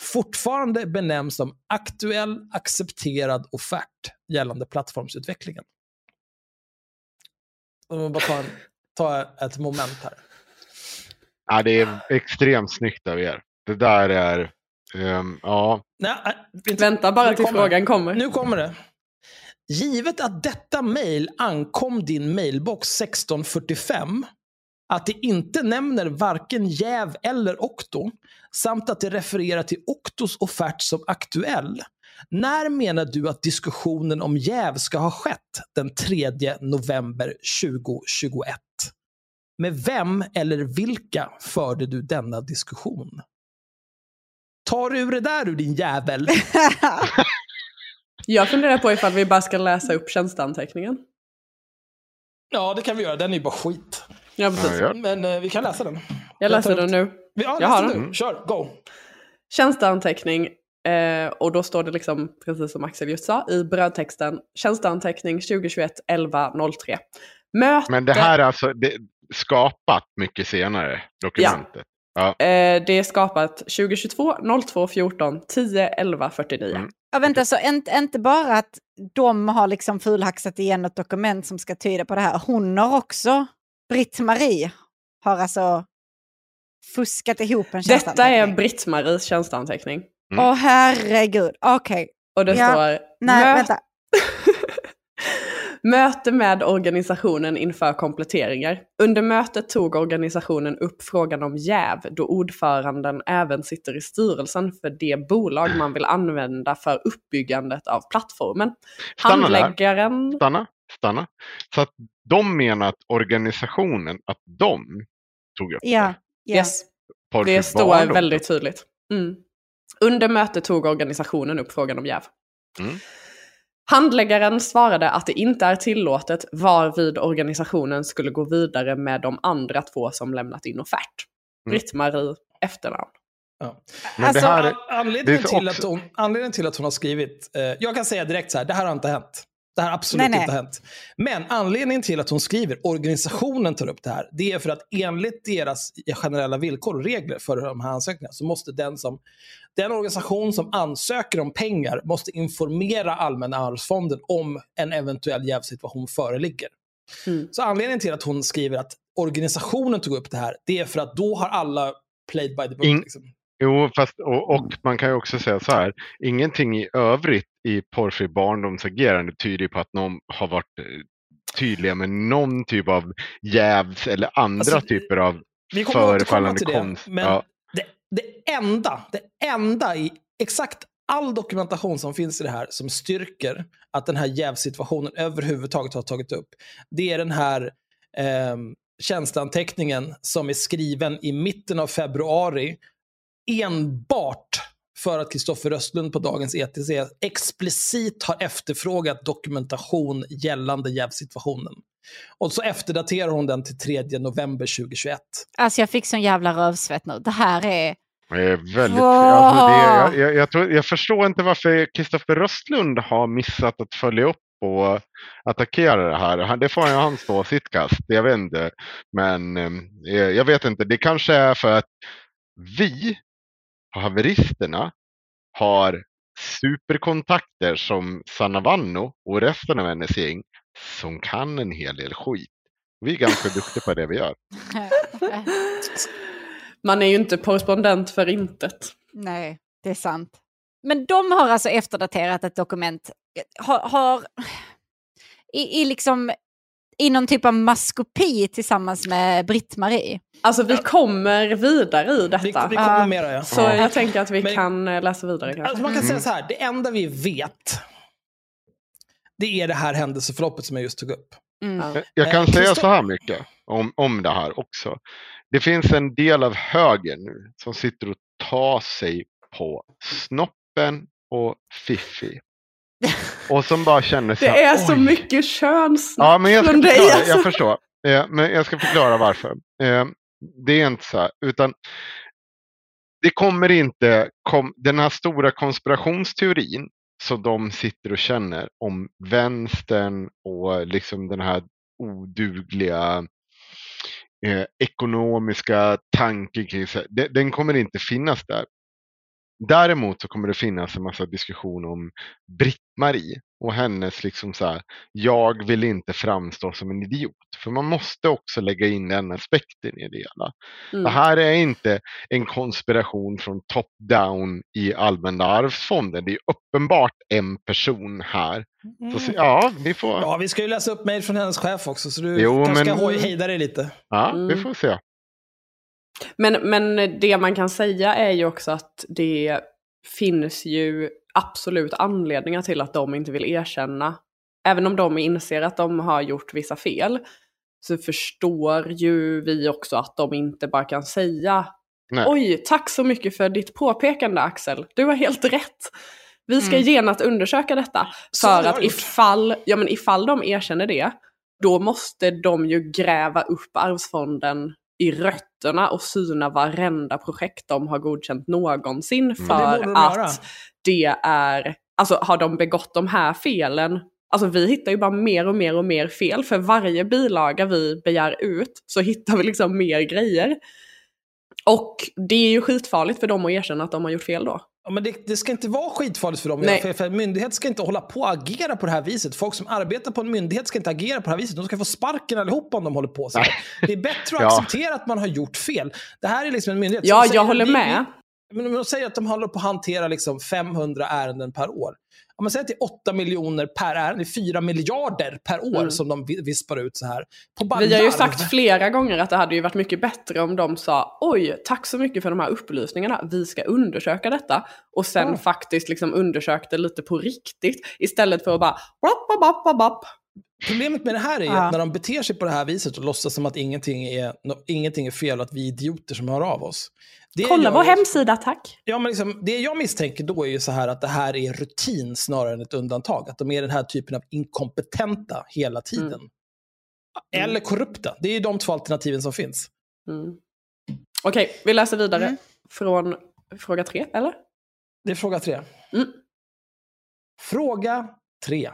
fortfarande benämns som aktuell accepterad offert gällande plattformsutvecklingen. Om man bara tar en, ta ett moment här. Ja, det är extremt snyggt av er. Det där är, ehm, ja, Nej, äh, inte- Vänta bara till kommer frågan kommer. Nu kommer det. Givet att detta mejl ankom din mailbox 1645, att det inte nämner varken jäv eller okto, samt att det refererar till oktos offert som aktuell. När menar du att diskussionen om jäv ska ha skett den 3 november 2021? Med vem eller vilka förde du denna diskussion? Tar du ur det där ur din jävel? Jag funderar på ifall vi bara ska läsa upp tjänsteanteckningen. Ja, det kan vi göra. Den är ju bara skit. Ja, precis. Ja, Men eh, vi kan läsa den. Jag läser den nu. Ja, Jag har den. nu. Kör, go. Tjänsteanteckning. Eh, och då står det liksom, precis som Axel just sa, i brödtexten. Tjänsteanteckning 2021 11 03. Möte. men det här är alltså det, skapat mycket senare, dokumentet. Ja. Eh, det är skapat 2022 02 14 10 11 49. Mm. Ja, vänta, så inte, inte bara att de har liksom fulhaxat igen ett dokument som ska tyda på det här. Hon har också, Britt-Marie, har alltså fuskat ihop en Detta är tjänsteanteckning. Britt-Maries tjänsteanteckning. Mm. Åh herregud, okej. Och det Ja. står Nej, "Mö- vänta. Möte med organisationen inför kompletteringar. Under mötet tog organisationen upp frågan om jäv då ordföranden även sitter i styrelsen för det bolag man vill använda för uppbyggandet av plattformen. Stanna där. Handläggaren... Stanna, stanna. Så att de menar att organisationen, att de tog upp Ja, det. ja. Yes, Porrfri det står väldigt tydligt. Mm. Under mötet tog organisationen upp frågan om jäv. Mm. Handläggaren svarade att det inte är tillåtet varvid organisationen skulle gå vidare med de andra två som lämnat in offert. Mm. Britt-Marie efternamn. Ja. Men Alltså, det här är, An- anledningen, till också- att hon, anledningen till att hon har skrivit, eh, jag kan säga direkt så här, det här har inte hänt. Det här har absolut Nej, nej. inte hänt. Men anledningen till att hon skriver, organisationen tar upp det här, det är för att enligt deras generella villkor och regler för de här ansökningarna så måste den som, den organisation som ansöker om pengar måste informera Allmänna arvsfonden om en eventuell jävsituation föreligger. Mm. Så anledningen till att hon skriver att organisationen tog upp det här, det är för att då har alla played by the book. In- liksom. Jo, fast, och, och man kan ju också säga så här. Ingenting i övrigt i porrfri barndomsagerande tyder på att någon har varit eh, tydliga med någon typ av jävs eller andra Alltså, typer av Vi kommer förefallande till det. konst. Men Ja. det, det, enda, det enda i exakt all dokumentation som finns i det här som styrker att den här jävsituationen överhuvudtaget har tagit upp, det är den här eh, tjänsteanteckningen som är skriven i mitten av februari enbart för att Kristoffer Östlund på dagens ETC explicit har efterfrågat dokumentation gällande jävsituationen. Och så efterdaterar hon den till 3 november 2021. Alltså jag fick sån jävla rövsvett nu. Det här är... Det är väldigt, Wow. alltså det, jag, jag, jag, tror, jag förstår inte varför Kristoffer Röstlund har missat att följa upp och attackera det här. Det får ju han stå sitt kast, jag vet inte. Men eh, jag vet inte, det kanske är för att vi, haveristerna, har superkontakter som Sanna Vanno och resten av hennes gäng som kan en hel del skit. Vi är ganska duktiga på det vi gör. Man är ju inte korrespondent för intet. Nej, det är sant. Men de har alltså efterdaterat ett dokument. Har, har i, i, liksom, i någon typ av maskopi tillsammans med Britt-Marie. Alltså vi kommer vidare i Vi, detta. vi kommer Ja. mera, ja. Så Ja. jag tänker att vi Men- kan eh, läsa vidare kanske. Alltså man kan Mm. säga så här, det enda vi vet, det är det här händelseförloppet som jag just tog upp. Mm. Jag kan Eh, säga så här mycket om, om det här också. Det finns en del av högern nu som sitter och tar sig på snoppen och Fiffi. Och som bara känner så Det är så "Oj." mycket könssnack Ja, men jag ska från dig. förklara. Alltså. Jag förstår. Eh, men jag ska förklara varför. Eh, det är inte så här, utan det kommer inte, kom, den här stora konspirationsteorin som de sitter och känner om vänstern och liksom den här odugliga eh, ekonomiska tanken kring sig, den, den kommer inte finnas där. Däremot så kommer det finnas en massa diskussion om Britt-Marie och hennes liksom så här, jag vill inte framstå som en idiot. För man måste också lägga in den aspekten i det hela. Mm. Det här är inte en konspiration från top-down i Allmänna arvsfonden. Det är uppenbart en person här. Så, se- ja, vi får, Mm. Ja, vi ska ju läsa upp mejl från hennes chef också, så du Jo, kanske men- ska hejda dig lite. ja, vi Mm. får se. Men, men det man kan säga är ju också att det finns ju absolut anledningar till att de inte vill erkänna. Även om de inser att de har gjort vissa fel så förstår ju vi också att de inte bara kan säga Nej. Oj, tack så mycket för ditt påpekande Axel. Du har helt rätt. Vi ska Mm. genast undersöka detta. För att ifall, ja, men ifall de erkänner det, då måste de ju gräva upp arvsfonden i rötterna och syna varenda projekt de har godkänt någonsin Mm. För de att göra. det är, alltså har de begått de här felen, alltså vi hittar ju bara mer och mer och mer fel, för varje bilaga vi begär ut så hittar vi liksom mer grejer. Och det är ju skitfarligt för dem att erkänna att de har gjort fel då. Ja, men det, det ska inte vara skitfarligt för dem. Nej. För, för en myndighet ska inte hålla på och agera på det här viset. Folk som arbetar på en myndighet ska inte agera på det här viset. De ska få sparken allihopa om de håller på så här. Det är bättre att Ja. acceptera att man har gjort fel. Det här är liksom en myndighet. Ja, som säger- jag håller med. Men de säger att de håller på att hantera liksom 500 ärenden per år. Om man säger att det är 8 miljoner per ärende, det är 4 miljarder per år Mm. som de vi- vispar ut så här. Vi har ju sagt flera gånger att det hade ju varit mycket bättre om de sa oj, tack så mycket för de här upplysningarna, vi ska undersöka detta. Och sen Ja. faktiskt liksom undersökte lite på riktigt istället för att bara bapp, bapp, bapp, bapp. Problemet med det här är ju Ja. att när de beter sig på det här viset och låtsas som att ingenting är, ingenting är fel och att vi är idioter som hör av oss. Det Kolla vår hemsida, tack. Ja, men liksom, det jag misstänker då är ju så här att det här är rutin snarare än ett undantag. Att de är den här typen av inkompetenta hela tiden. Mm. Eller korrupta. Det är ju de två alternativen som finns. Mm. Okej, vi läser vidare Mm. från fråga tre, eller? Det är fråga tre. Mm. Fråga tre.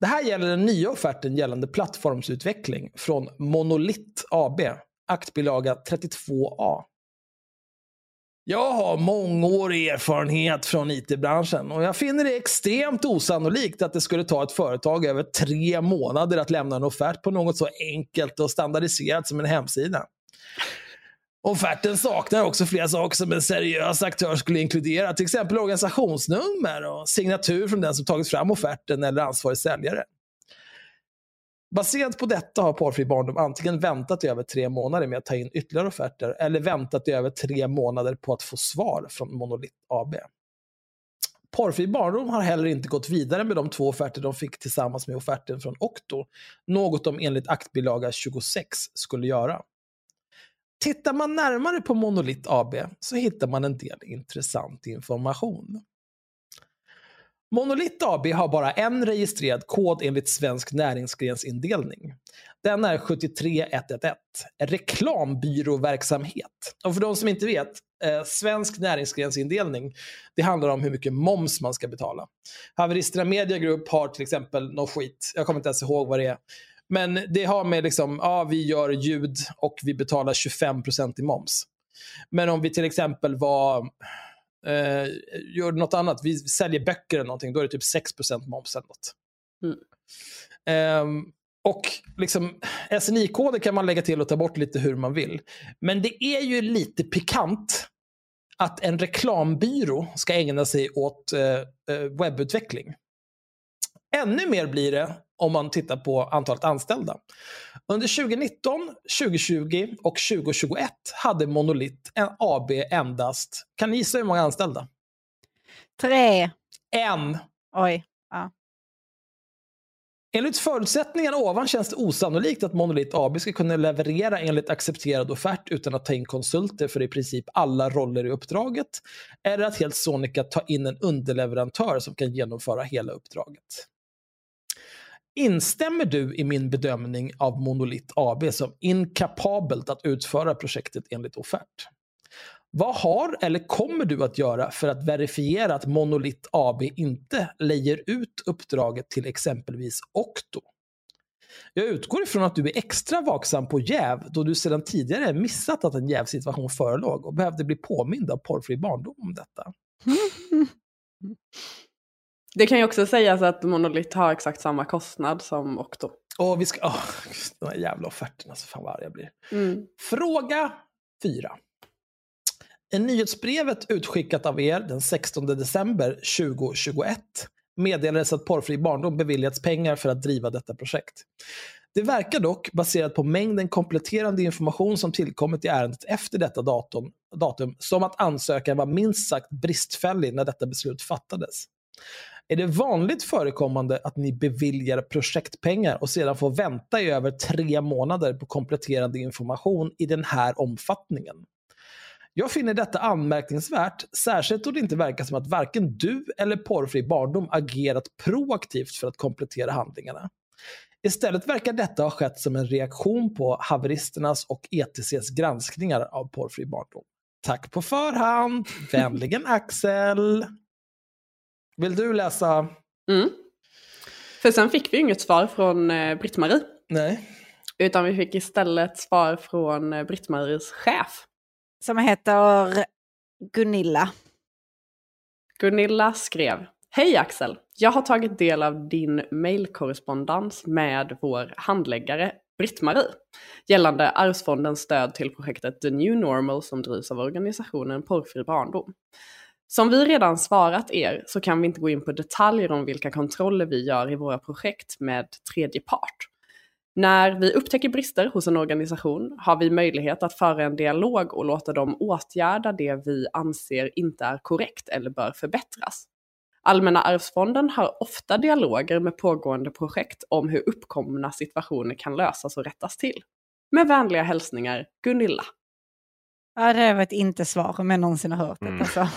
Det här gäller den nya offerten gällande plattformsutveckling från Monolith AB, aktbilaga 32A. Jag har mångårig erfarenhet från IT-branschen och jag finner det extremt osannolikt att det skulle ta ett företag över tre månader att lämna en offert på något så enkelt och standardiserat som en hemsida. Offerten saknar också flera saker som en seriös aktör skulle inkludera, till exempel organisationsnummer och signatur från den som tagit fram offerten eller ansvarig säljare. Baserat på detta har Porrfri Barndom antingen väntat i över tre månader med att ta in ytterligare offerter eller väntat i över tre månader på att få svar från Monolith AB. Porrfri Barndom har heller inte gått vidare med de två offerter de fick tillsammans med offerten från Okto, något de enligt aktbilaga 26 skulle göra. Tittar man närmare på Monolith AB så hittar man en del intressant information. Monolith AB har bara en registrerad kod enligt svensk näringsgrensindelning. Den är 73111, reklambyråverksamhet. Och för de som inte vet, eh, svensk näringsgrensindelning, det handlar om hur mycket moms man ska betala. Haveristerna Media Group har till exempel någon skit, jag kommer inte ens ihåg vad det är. Men det har med liksom, ja vi gör ljud och vi betalar 25% i moms. Men om vi till exempel var, eh, gör något annat, vi säljer böcker eller någonting, då är det typ 6% moms eller något. Mm. Ehm, och liksom, SNI-koder kan man lägga till och ta bort lite hur man vill. Men det är ju lite pikant att en reklambyrå ska ägna sig åt eh, eh, webbutveckling. Ännu mer blir det om man tittar på antalet anställda. Under 2019, 2020 och 2021 hade Monolith en AB endast, kan ni gissa hur många anställda? Tre. En. Oj. Enligt förutsättningarna ovan känns det osannolikt att Monolith AB ska kunna leverera enligt accepterad offert utan att ta in konsulter för i princip alla roller i uppdraget. Eller att helt sonika ta in en underleverantör som kan genomföra hela uppdraget. Instämmer du i min bedömning av Monolith AB som inkapabelt att utföra projektet enligt offert? Vad har eller kommer du att göra för att verifiera att Monolith AB inte lejer ut uppdraget till exempelvis Okto? Jag utgår ifrån att du är extra vaksam på jäv då du sedan tidigare missat att en jävsituation förelåg och behövde bli påmind av porrfri barndom om detta. Det kan ju också sägas att Monolith har exakt samma kostnad som Okto. Och vi ska... Oh, de här jävla offerterna, så fan vad arg jag blir. Mm. Fråga 4. I nyhetsbrevet utskickat av er den 16 december 2021 meddelades att Porrfri barndom beviljats pengar för att driva detta projekt. Det verkar dock, baserat på mängden kompletterande information som tillkommit i ärendet efter detta datum, datum som att ansökan var minst sagt bristfällig när detta beslut fattades. Är det vanligt förekommande att ni beviljar projektpengar och sedan får vänta i över tre månader på kompletterande information i den här omfattningen? Jag finner detta anmärkningsvärt, särskilt då det inte verkar som att varken du eller Porrfri barndom agerat proaktivt för att komplettera handlingarna. Istället verkar detta ha skett som en reaktion på haveristernas och ETCs granskningar av Porrfri barndom. Tack på förhand! Vänligen Axel! Vill du läsa? Mm. För sen fick vi inget svar från eh, Britt-Marie. Nej. Utan vi fick istället svar från eh, Britt-Maries chef. som heter Gunilla. Gunilla skrev Hej Axel! Jag har tagit del av din mailkorrespondens med vår handläggare Britt-Marie gällande Arvsfondens stöd till projektet The New Normal som drivs av organisationen Porrfri barndom. Som vi redan svarat er så kan vi inte gå in på detaljer om vilka kontroller vi gör i våra projekt med tredje part. När vi upptäcker brister hos en organisation har vi möjlighet att föra en dialog och låta dem åtgärda det vi anser inte är korrekt eller bör förbättras. Allmänna arvsfonden har ofta dialoger med pågående projekt om hur uppkomna situationer kan lösas och rättas till. Med vänliga hälsningar Gunilla. Ja, det var ett inte-svar om jag någonsin har hört det. Mm. Alltså.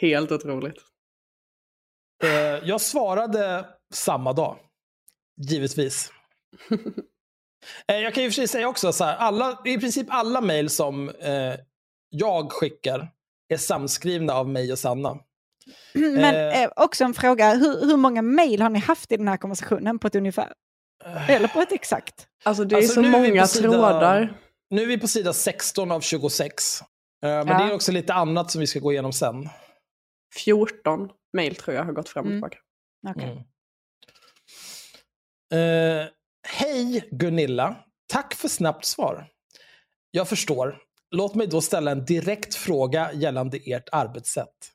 Helt otroligt. Eh, jag svarade samma dag. Givetvis. Eh, jag kan ju för sig säga också så här, alla, i princip alla mejl som eh, jag skickar är samskrivna av mig och Sanna. Men Eh. eh, också en fråga, hur, hur många mejl har ni haft i den här konversationen på ett ungefär? Eller på ett exakt? Alltså det är Alltså, så är många på sida- trådar. Nu är vi på sida 16 av 26. Eh, men Ja. det är också lite annat som vi ska gå igenom sen. 14 mejl tror jag har gått fram och Mm. tillbaka. Okej. Mm. Eh, Hej Gunilla, tack för snabbt svar. Jag förstår. Låt mig då ställa en direkt fråga gällande ert arbetssätt.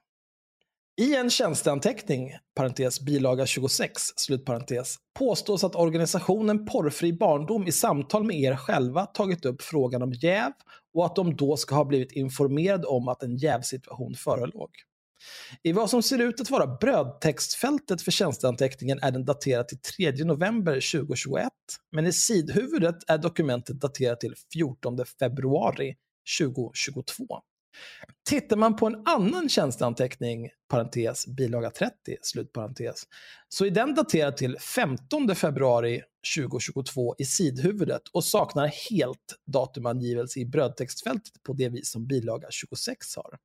I en tjänsteanteckning, parentes bilaga 26, slutparentes, påstås att organisationen Porrfri barndom i samtal med er själva tagit upp frågan om jäv och att de då ska ha blivit informerade om att en jävsituation förelåg. I vad som ser ut att vara brödtextfältet för tjänsteanteckningen är den daterad till 3 november 2021, men i sidhuvudet är dokumentet daterat till 14 februari 2022. Tittar man på en annan tjänsteanteckning, parentes, bilaga 30, slutparentes, så är den daterad till 15 februari 2022 i sidhuvudet och saknar helt datumangivelse i brödtextfältet på det vis som bilaga 26 har.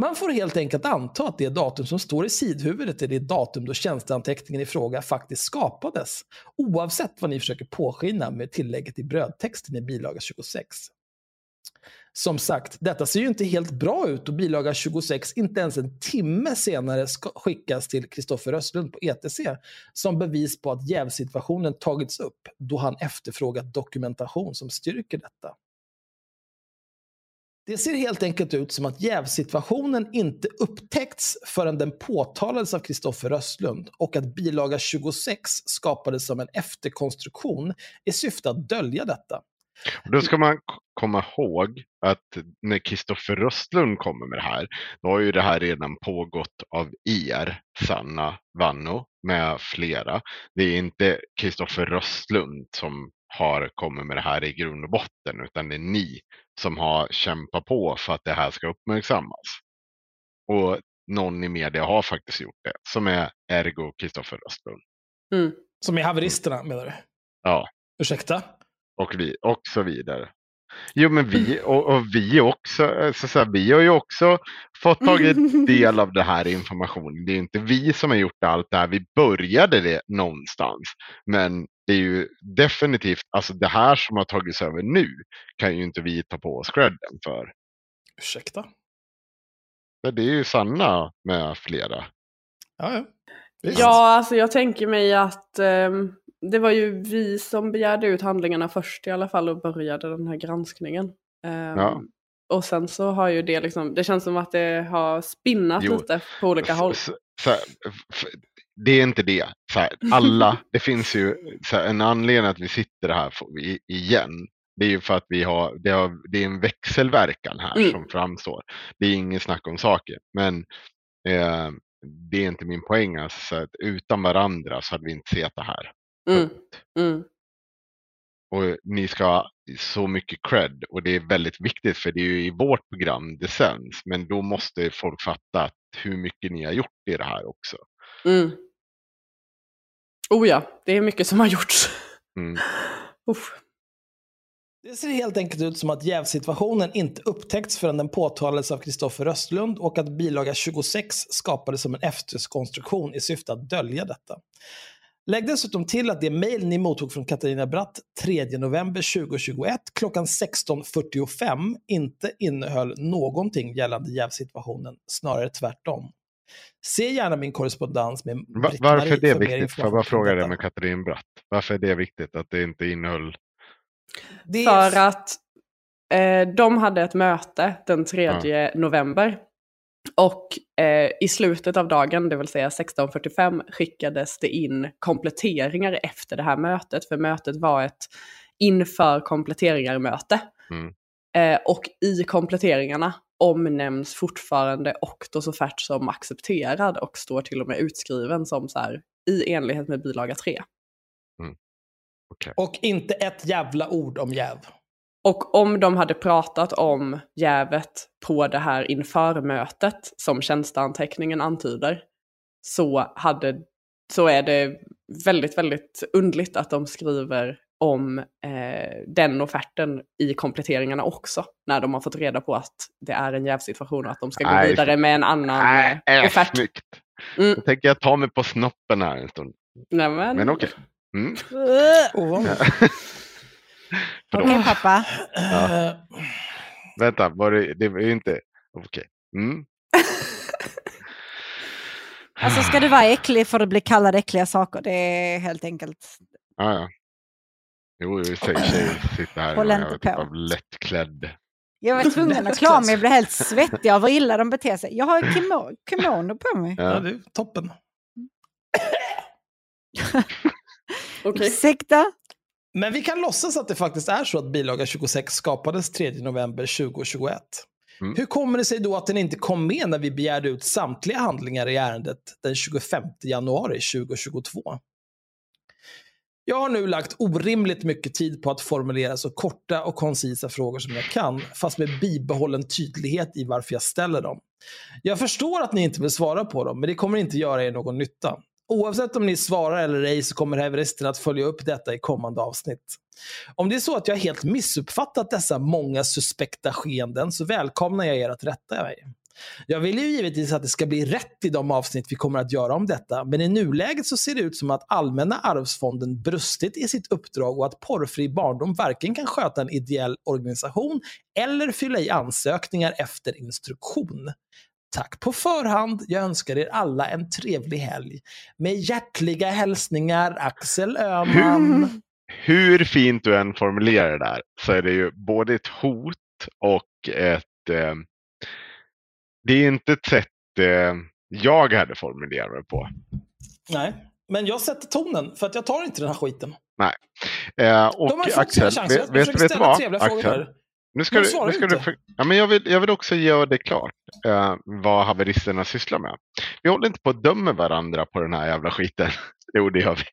Man får helt enkelt anta att det datum som står i sidhuvudet är det datum då tjänsteanteckningen i fråga faktiskt skapades, oavsett vad ni försöker påskina med tillägget i brödtexten i bilaga 26. Som sagt, detta ser ju inte helt bra ut och bilaga 26 inte ens en timme senare ska skickas till Kristoffer Östlund på ETC som bevis på att jävsituationen tagits upp då han efterfrågat dokumentation som styrker detta. Det ser helt enkelt ut som att jävsituationen inte upptäckts förrän den påtalades av Kristoffer Röstlund och att bilaga 26 skapades som en efterkonstruktion i syfte att dölja detta. Och Då ska man komma ihåg att när Kristoffer Röstlund kommer med det här, då har ju det här redan pågått av er, Sanna Vanno med flera. Det är inte Kristoffer Röstlund som har kommit med det här i grund och botten, utan det är ni som har kämpat på för att det här ska uppmärksammas. Och någon i media har faktiskt gjort det, som är ergo Kristoffer Röstlund. Mm. Som är haveristerna menar du? Ja, Ursäkta? och, vi, och så vidare. Jo men vi, och, och vi också, så, så här, vi har ju också fått tagit del av den här informationen. Det är inte vi som har gjort allt det här, vi började det någonstans. Men det är ju definitivt, alltså det här som har tagits över nu kan ju inte vi ta på oss credden för. Ursäkta? Men det är ju Sanna med flera. Ja, ja. Ja, alltså jag tänker mig att ehm, det var ju vi som begärde ut handlingarna först i alla fall och började den här granskningen. Ehm, Ja. Och sen så har ju det liksom, det känns som att det har spinnat Jo. lite på olika håll. Så, så det är inte det. Här, alla, det finns ju här, en anledning att vi sitter här för- i- igen. Det är ju för att vi har, det, har, det är en växelverkan här Mm. som framstår. Det är ingen snack om saker. Men eh, det är inte min poäng. Alltså, så att utan varandra så hade vi inte sett det här. Mm. Mm. Och ni ska ha så mycket cred och det är väldigt viktigt för det är ju i vårt program det sänds. Men då måste folk fatta att hur mycket ni har gjort i det här också. Mm. Oh ja, det är mycket som har gjorts. Mm. Det ser helt enkelt ut som att jävsituationen inte upptäckts förrän den påtalades av Kristoffer Östlund och att bilaga 26 skapades som en efterkonstruktion i syfte att dölja detta. Lägg dessutom till att det mejl ni mottog från Katarina Bratt 3 november 2021 klockan 16.45 inte innehöll någonting gällande jävsituationen, snarare tvärtom. Se gärna min korrespondens med Va- varför är det viktigt? Får jag bara fråga det detta. med Katrin Bratt? Varför är det viktigt att det inte innehöll... Det är För att eh, de hade ett möte den 3 november. Och eh, i slutet av dagen, det vill säga 16.45, skickades det in kompletteringar efter det här mötet. För mötet var ett inför kompletteringar-möte. Mm. Eh, och i kompletteringarna omnämns fortfarande Octos offert som accepterad och står till och med utskriven som så här i enlighet med bilaga 3. Och inte ett jävla ord om jäv. Och om de hade pratat om jävet på det här införmötet, som tjänsteanteckningen antyder, så, hade, så är det väldigt, väldigt undligt att de skriver om eh, den offerten i kompletteringarna också, när de har fått reda på att det är en jävsituation och att de ska gå Nej, vidare med en annan Nej, äh, offert. snyggt. Mm. Då tänker jag ta mig på snoppen här en stund. Nej, men, okej. Mm. Ovanligt. Okej pappa. Eh, Vänta, var det, det var ju inte... Okej. Mm. Alltså ska du vara äcklig får du bli kallad äckliga saker. Det är helt enkelt. Ja, ja. Jo, vi säger tjejer sitter här Håll inte typ på. lättklädd. Jag var tvungen att klara mig. Jag blev helt svettig av hur illa de beter sig. Jag har kimo- kimono på mig. ja, det är toppen. Ursäkta? Men vi kan låtsas att det faktiskt är så att bilaga 26 skapades 3 november 2021. Mm. Hur kommer det sig då att den inte kom med när vi begärde ut samtliga handlingar i ärendet den 25 januari 2022? Jag har nu lagt orimligt mycket tid på att formulera så korta och koncisa frågor som jag kan, fast med bibehållen tydlighet i varför jag ställer dem. Jag förstår att ni inte vill svara på dem, men det kommer inte göra er någon nytta. Oavsett om ni svarar eller ej så kommer Everesten att följa upp detta i kommande avsnitt. Om det är så att jag helt missuppfattat dessa många suspekta skeenden så välkomnar jag er att rätta mig. Jag vill ju givetvis att det ska bli rätt i de avsnitt vi kommer att göra om detta, men i nuläget så ser det ut som att Allmänna arvsfonden brustit i sitt uppdrag och att Porrfri barndom varken kan sköta en ideell organisation eller fylla i ansökningar efter instruktion. Tack på förhand. Jag önskar er alla en trevlig helg. Med hjärtliga hälsningar Axel Öhman. Hur fint du än formulerar det där så är det ju både ett hot och ett... Eh, det är inte ett sätt eh, jag hade formulerat det på. Nej, men jag sätter tonen för att jag tar inte den här skiten. Eh, och De har fått Axel, sina chanser. vet, Jag vet, försöker vet du ställa vad? Axel. Nu ska du, nu ska du ja, men jag, vill, jag vill också göra det klart eh, vad haveristerna sysslar med. Vi håller inte på att döma varandra på den här jävla skiten. Jo, det gör vi.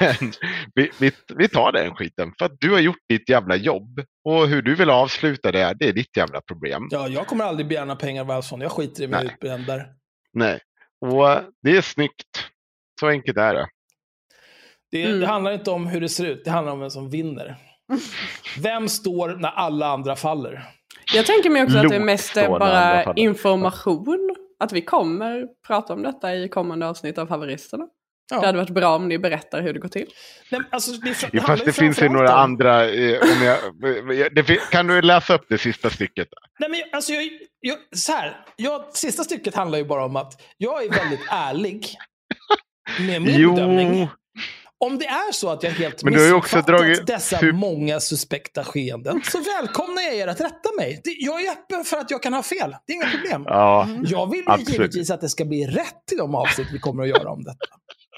Men vi, vi, vi tar den skiten för att du har gjort ditt jävla jobb. Och hur du vill avsluta det, det är ditt jävla problem. Ja, jag kommer aldrig begära pengar av Arvsfonden. Jag skiter i Nej. utbränd där. Nej, och eh, det är snyggt. Så enkelt är det. Det, Mm. det handlar inte om hur det ser ut, det handlar om vem som vinner. Vem står när alla andra faller? Jag tänker mig också att det mest är det bara information. Att vi kommer prata om detta i kommande avsnitt av Haveristerna. Ja. Det hade varit bra om ni berättar hur det går till. Nej, alltså, det, det Ja, fast det finns ju några andra. Eh, om jag, det, fin- kan du läsa upp det sista stycket? Nej, men alltså, jag, jag, så här, jag, sista stycket handlar ju bara om att jag är väldigt ärlig med min Jo. bedömning. Om det är så att jag helt Men du har ju också dragit- dessa hur- många suspekta skeenden så välkomnar jag er att rätta mig. Jag är öppen för att jag kan ha fel. Det är inga problem. Ja, Jag vill ju Absolut. givetvis att det ska bli rätt i de avsnitt vi kommer att göra om detta.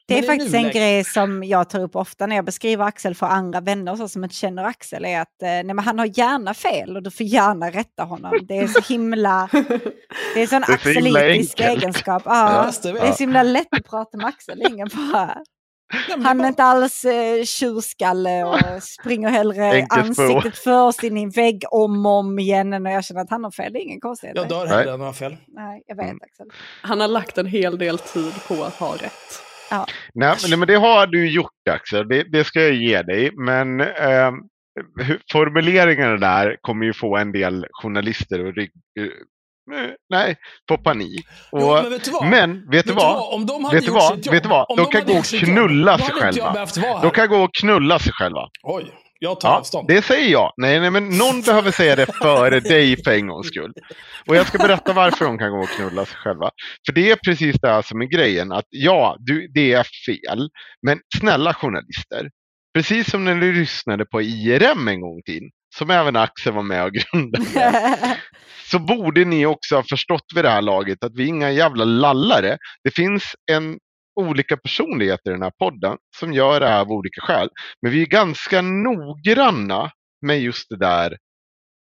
Det är i faktiskt en grej som jag tar upp ofta när jag beskriver Axel för andra vänner så som inte känner Axel. är att eh, nej, men Han har gärna fel och du får gärna rätta honom. Det är så himla... Det är en sån är axelitisk egenskap. Ja, det, det är så himla lätt att prata med Axel. Ingen bara... Han är inte alls eh, tjurskalle och springer hellre ansiktet först in i en vägg om och om igen när jag känner att han har fel. Det är ingen konstighet. Jag dör Nej. hellre än att ha fel. Nej, jag vet Mm. Axel. Han har lagt en hel del tid på att ha rätt. nej, men, men det har du gjort Axel. Det, det ska jag ge dig. Men eh, formuleringarna där kommer ju få en del journalister och rygg, eh, nej, får panik. Och, Jo, men vet du vad? men vet du vad? Om de hade Vet du gjort sitt jobb, Vet du vad? De de kan gå och knulla sig själva. De kan gå och knulla sig själva. Oj, jag tar Ja, avstånd. det säger jag. Nej, nej, men någon behöver säga det före dig för en gångs skull. Och jag ska berätta varför de kan gå och knulla sig själva. För det är precis det här som är grejen. Att ja, du, det är fel. Men snälla journalister. Precis som när ni lyssnade på IRM en gång i tiden. Som även Axel var med och grundade. så borde ni också ha förstått vid det här laget att vi är inga jävla lallare. Det finns en olika personligheter i den här podden som gör det här av olika skäl. Men vi är ganska noggranna med just det där,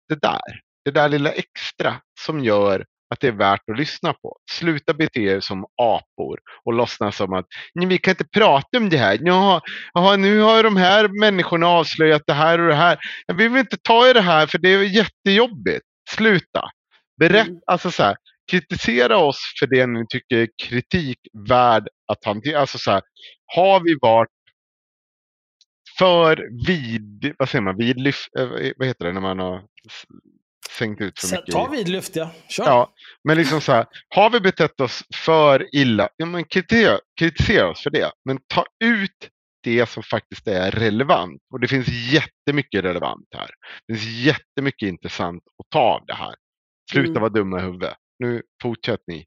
det där, det där lilla extra som gör att det är värt att lyssna på. Sluta bete er som apor och låtsas som att vi kan inte prata om det här. Jaha, jaha, nu har de här människorna avslöjat det här och det här. Jag vill inte ta i det här för det är jättejobbigt. Sluta. Berätt, Mm. alltså så här, kritisera oss för det ni tycker är kritik värd att hantera. Alltså så här, har vi varit för vid, vad säger man, vidlyft, eh, vad heter det när man har s- sänkt ut för Så, mycket? ta vidlyft, ja. Kör. Ja, men liksom så här, har vi betett oss för illa, ja men kritisera, kritisera oss för det. Men ta ut det som faktiskt är relevant. Och det finns jättemycket relevant här. Det finns jättemycket intressant att ta av det här. Sluta Mm. vara dumma i huvudet. Nu fortsätt ni.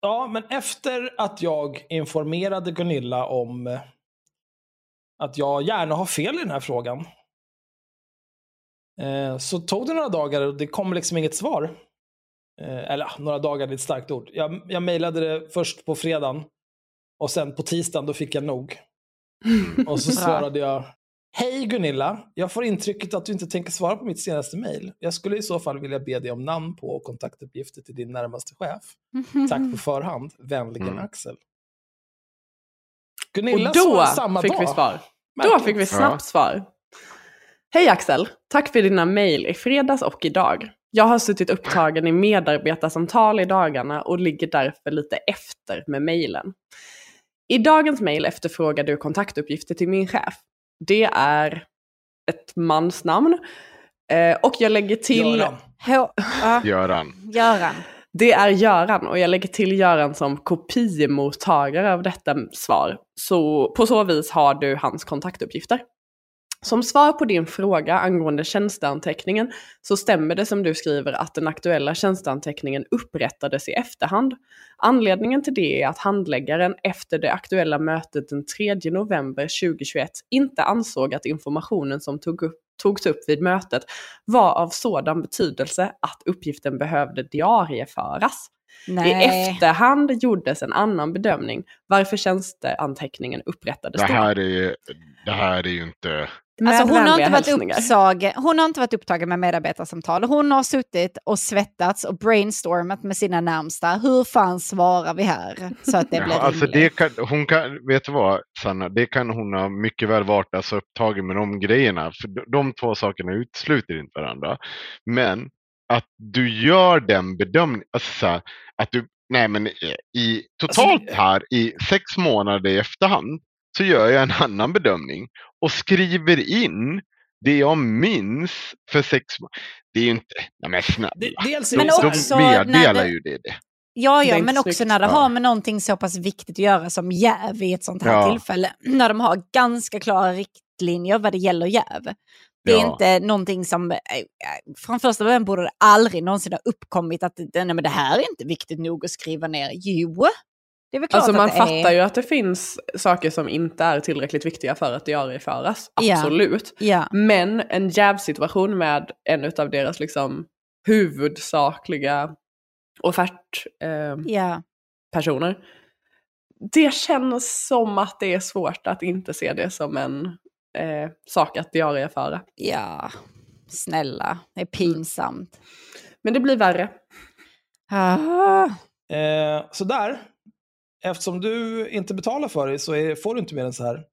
Ja, men efter att jag informerade Gunilla om eh, att jag gärna har fel i den här frågan. Eh, Så tog det några dagar och det kom liksom inget svar. Eh, Eller några dagar är ett starkt ord. Jag, jag mejlade det först på fredagen. Och sen på tisdagen då fick jag nog. Och så svarade jag. Hej Gunilla, jag får intrycket att du inte tänker svara på mitt senaste mejl. Jag skulle i så fall vilja be dig om namn på och kontaktuppgifter till din närmaste chef. Tack på förhand. Vänligen Mm. Axel. Gunilla Och då svarade samma fick dag. vi svar. Då Märkligt. fick vi snabbt svar. Hej Axel! Tack för dina mejl i fredags och idag. Jag har suttit upptagen i medarbetarsamtal i dagarna och ligger därför lite efter med mejlen. I dagens mejl efterfrågar du kontaktuppgifter till min chef. Det är ett mansnamn. Eh, och jag lägger till... Göran. H-. Göran. Det är Göran och jag lägger till Göran som kopiemottagare av detta svar. Så på så vis har du hans kontaktuppgifter. Som svar på din fråga angående tjänsteanteckningen så stämmer det som du skriver att den aktuella tjänsteanteckningen upprättades i efterhand. Anledningen till det är att handläggaren efter det aktuella mötet den 3 november 2021 inte ansåg att informationen som tog upp, togs upp vid mötet var av sådan betydelse att uppgiften behövde diarieföras. I Nej. efterhand gjordes en annan bedömning varför tjänsteanteckningen upprättades Det då. här är, det här är ju inte... Alltså hon, har inte varit hälsningar. uppsag, hon har inte varit upptagen med medarbetarsamtal. Hon har suttit och svettats och brainstormat med sina närmsta. Hur fan svarar vi här? Så att det Ja, blir alltså rimligt. det kan, hon kan, vet du vad Sanna, det kan hon ha mycket väl varit alltså upptagen med de grejerna. För de, de två sakerna utesluter inte varandra. Men att du gör den bedömningen, alltså att du, nej men i, totalt Alltså, här i sex månader i efterhand så gör jag en annan bedömning och skriver in det jag minns för sex månader. Det är ju inte, nej men snälla. Det, dels Men också de när meddelar det- ju det. det. Ja, ja, men också när det Ja. har med någonting så pass viktigt att göra som jäv i ett sånt här Ja. tillfälle. När de har ganska klara riktlinjer vad det gäller jäv. Det är Ja. inte någonting som, eh, eh, från första början borde det aldrig någonsin ha uppkommit att det- nej, men det här är inte viktigt nog att skriva ner. Jo, det är väl klart Alltså man att det fattar är. ju att det finns saker som inte är tillräckligt viktiga för att diarieföras. Absolut. Ja, Men en jävsituation med en av deras liksom huvudsakliga offertpersoner. ja. det känns som att det är svårt att inte se det som en eh, sak att diarieföra. Ja, snälla, det är pinsamt. Men det blir värre. Ah. Eh, så där. Eftersom du inte betalar för det så är, får du inte mer än så här.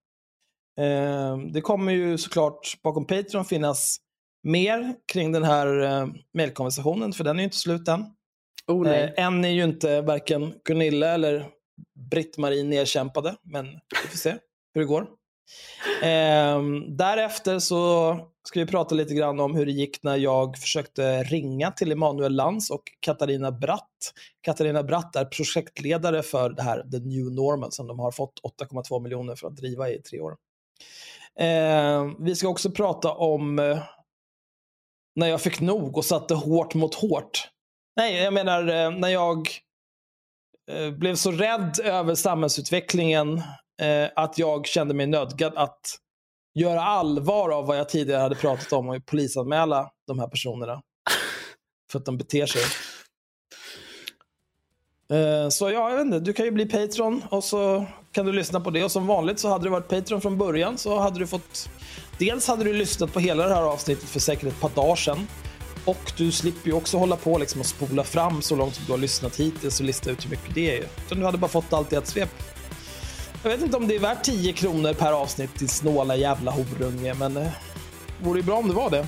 Eh, det kommer ju såklart bakom Patreon finnas mer kring den här eh, mailkonversationen, för den är ju inte slut än. Oh. Eh, än är ju inte varken Gunilla eller Britt-Marie nedkämpade, men vi får se hur det går. Eh, därefter så ska vi prata lite grann om hur det gick när jag försökte ringa till Emanuel Lantz och Katarina Bratt. Katarina Bratt är projektledare för det här The New Normal som de har fått 8,2 miljoner för att driva i tre år. Eh, vi ska också prata om eh, när jag fick nog och satte hårt mot hårt. Nej, jag menar eh, när jag eh, blev så rädd över samhällsutvecklingen eh, att jag kände mig nödgad att göra allvar av vad jag tidigare hade pratat om och polisanmäla de här personerna. För att de beter sig. Eh, Så ja, jag vet inte, du kan ju bli Patreon och så kan du lyssna på det. Och som vanligt så hade du varit Patreon från början så hade du fått... Dels hade du lyssnat på hela det här avsnittet för säkert ett par dagar sedan. Och du slipper ju också hålla på liksom och spola fram så långt som du har lyssnat hittills och lista ut hur mycket det är. Utan du hade bara fått allt i ett svep. Jag vet inte om det är värt 10 kronor per avsnitt till snåla jävla horunge, men det vore ju bra om det var det.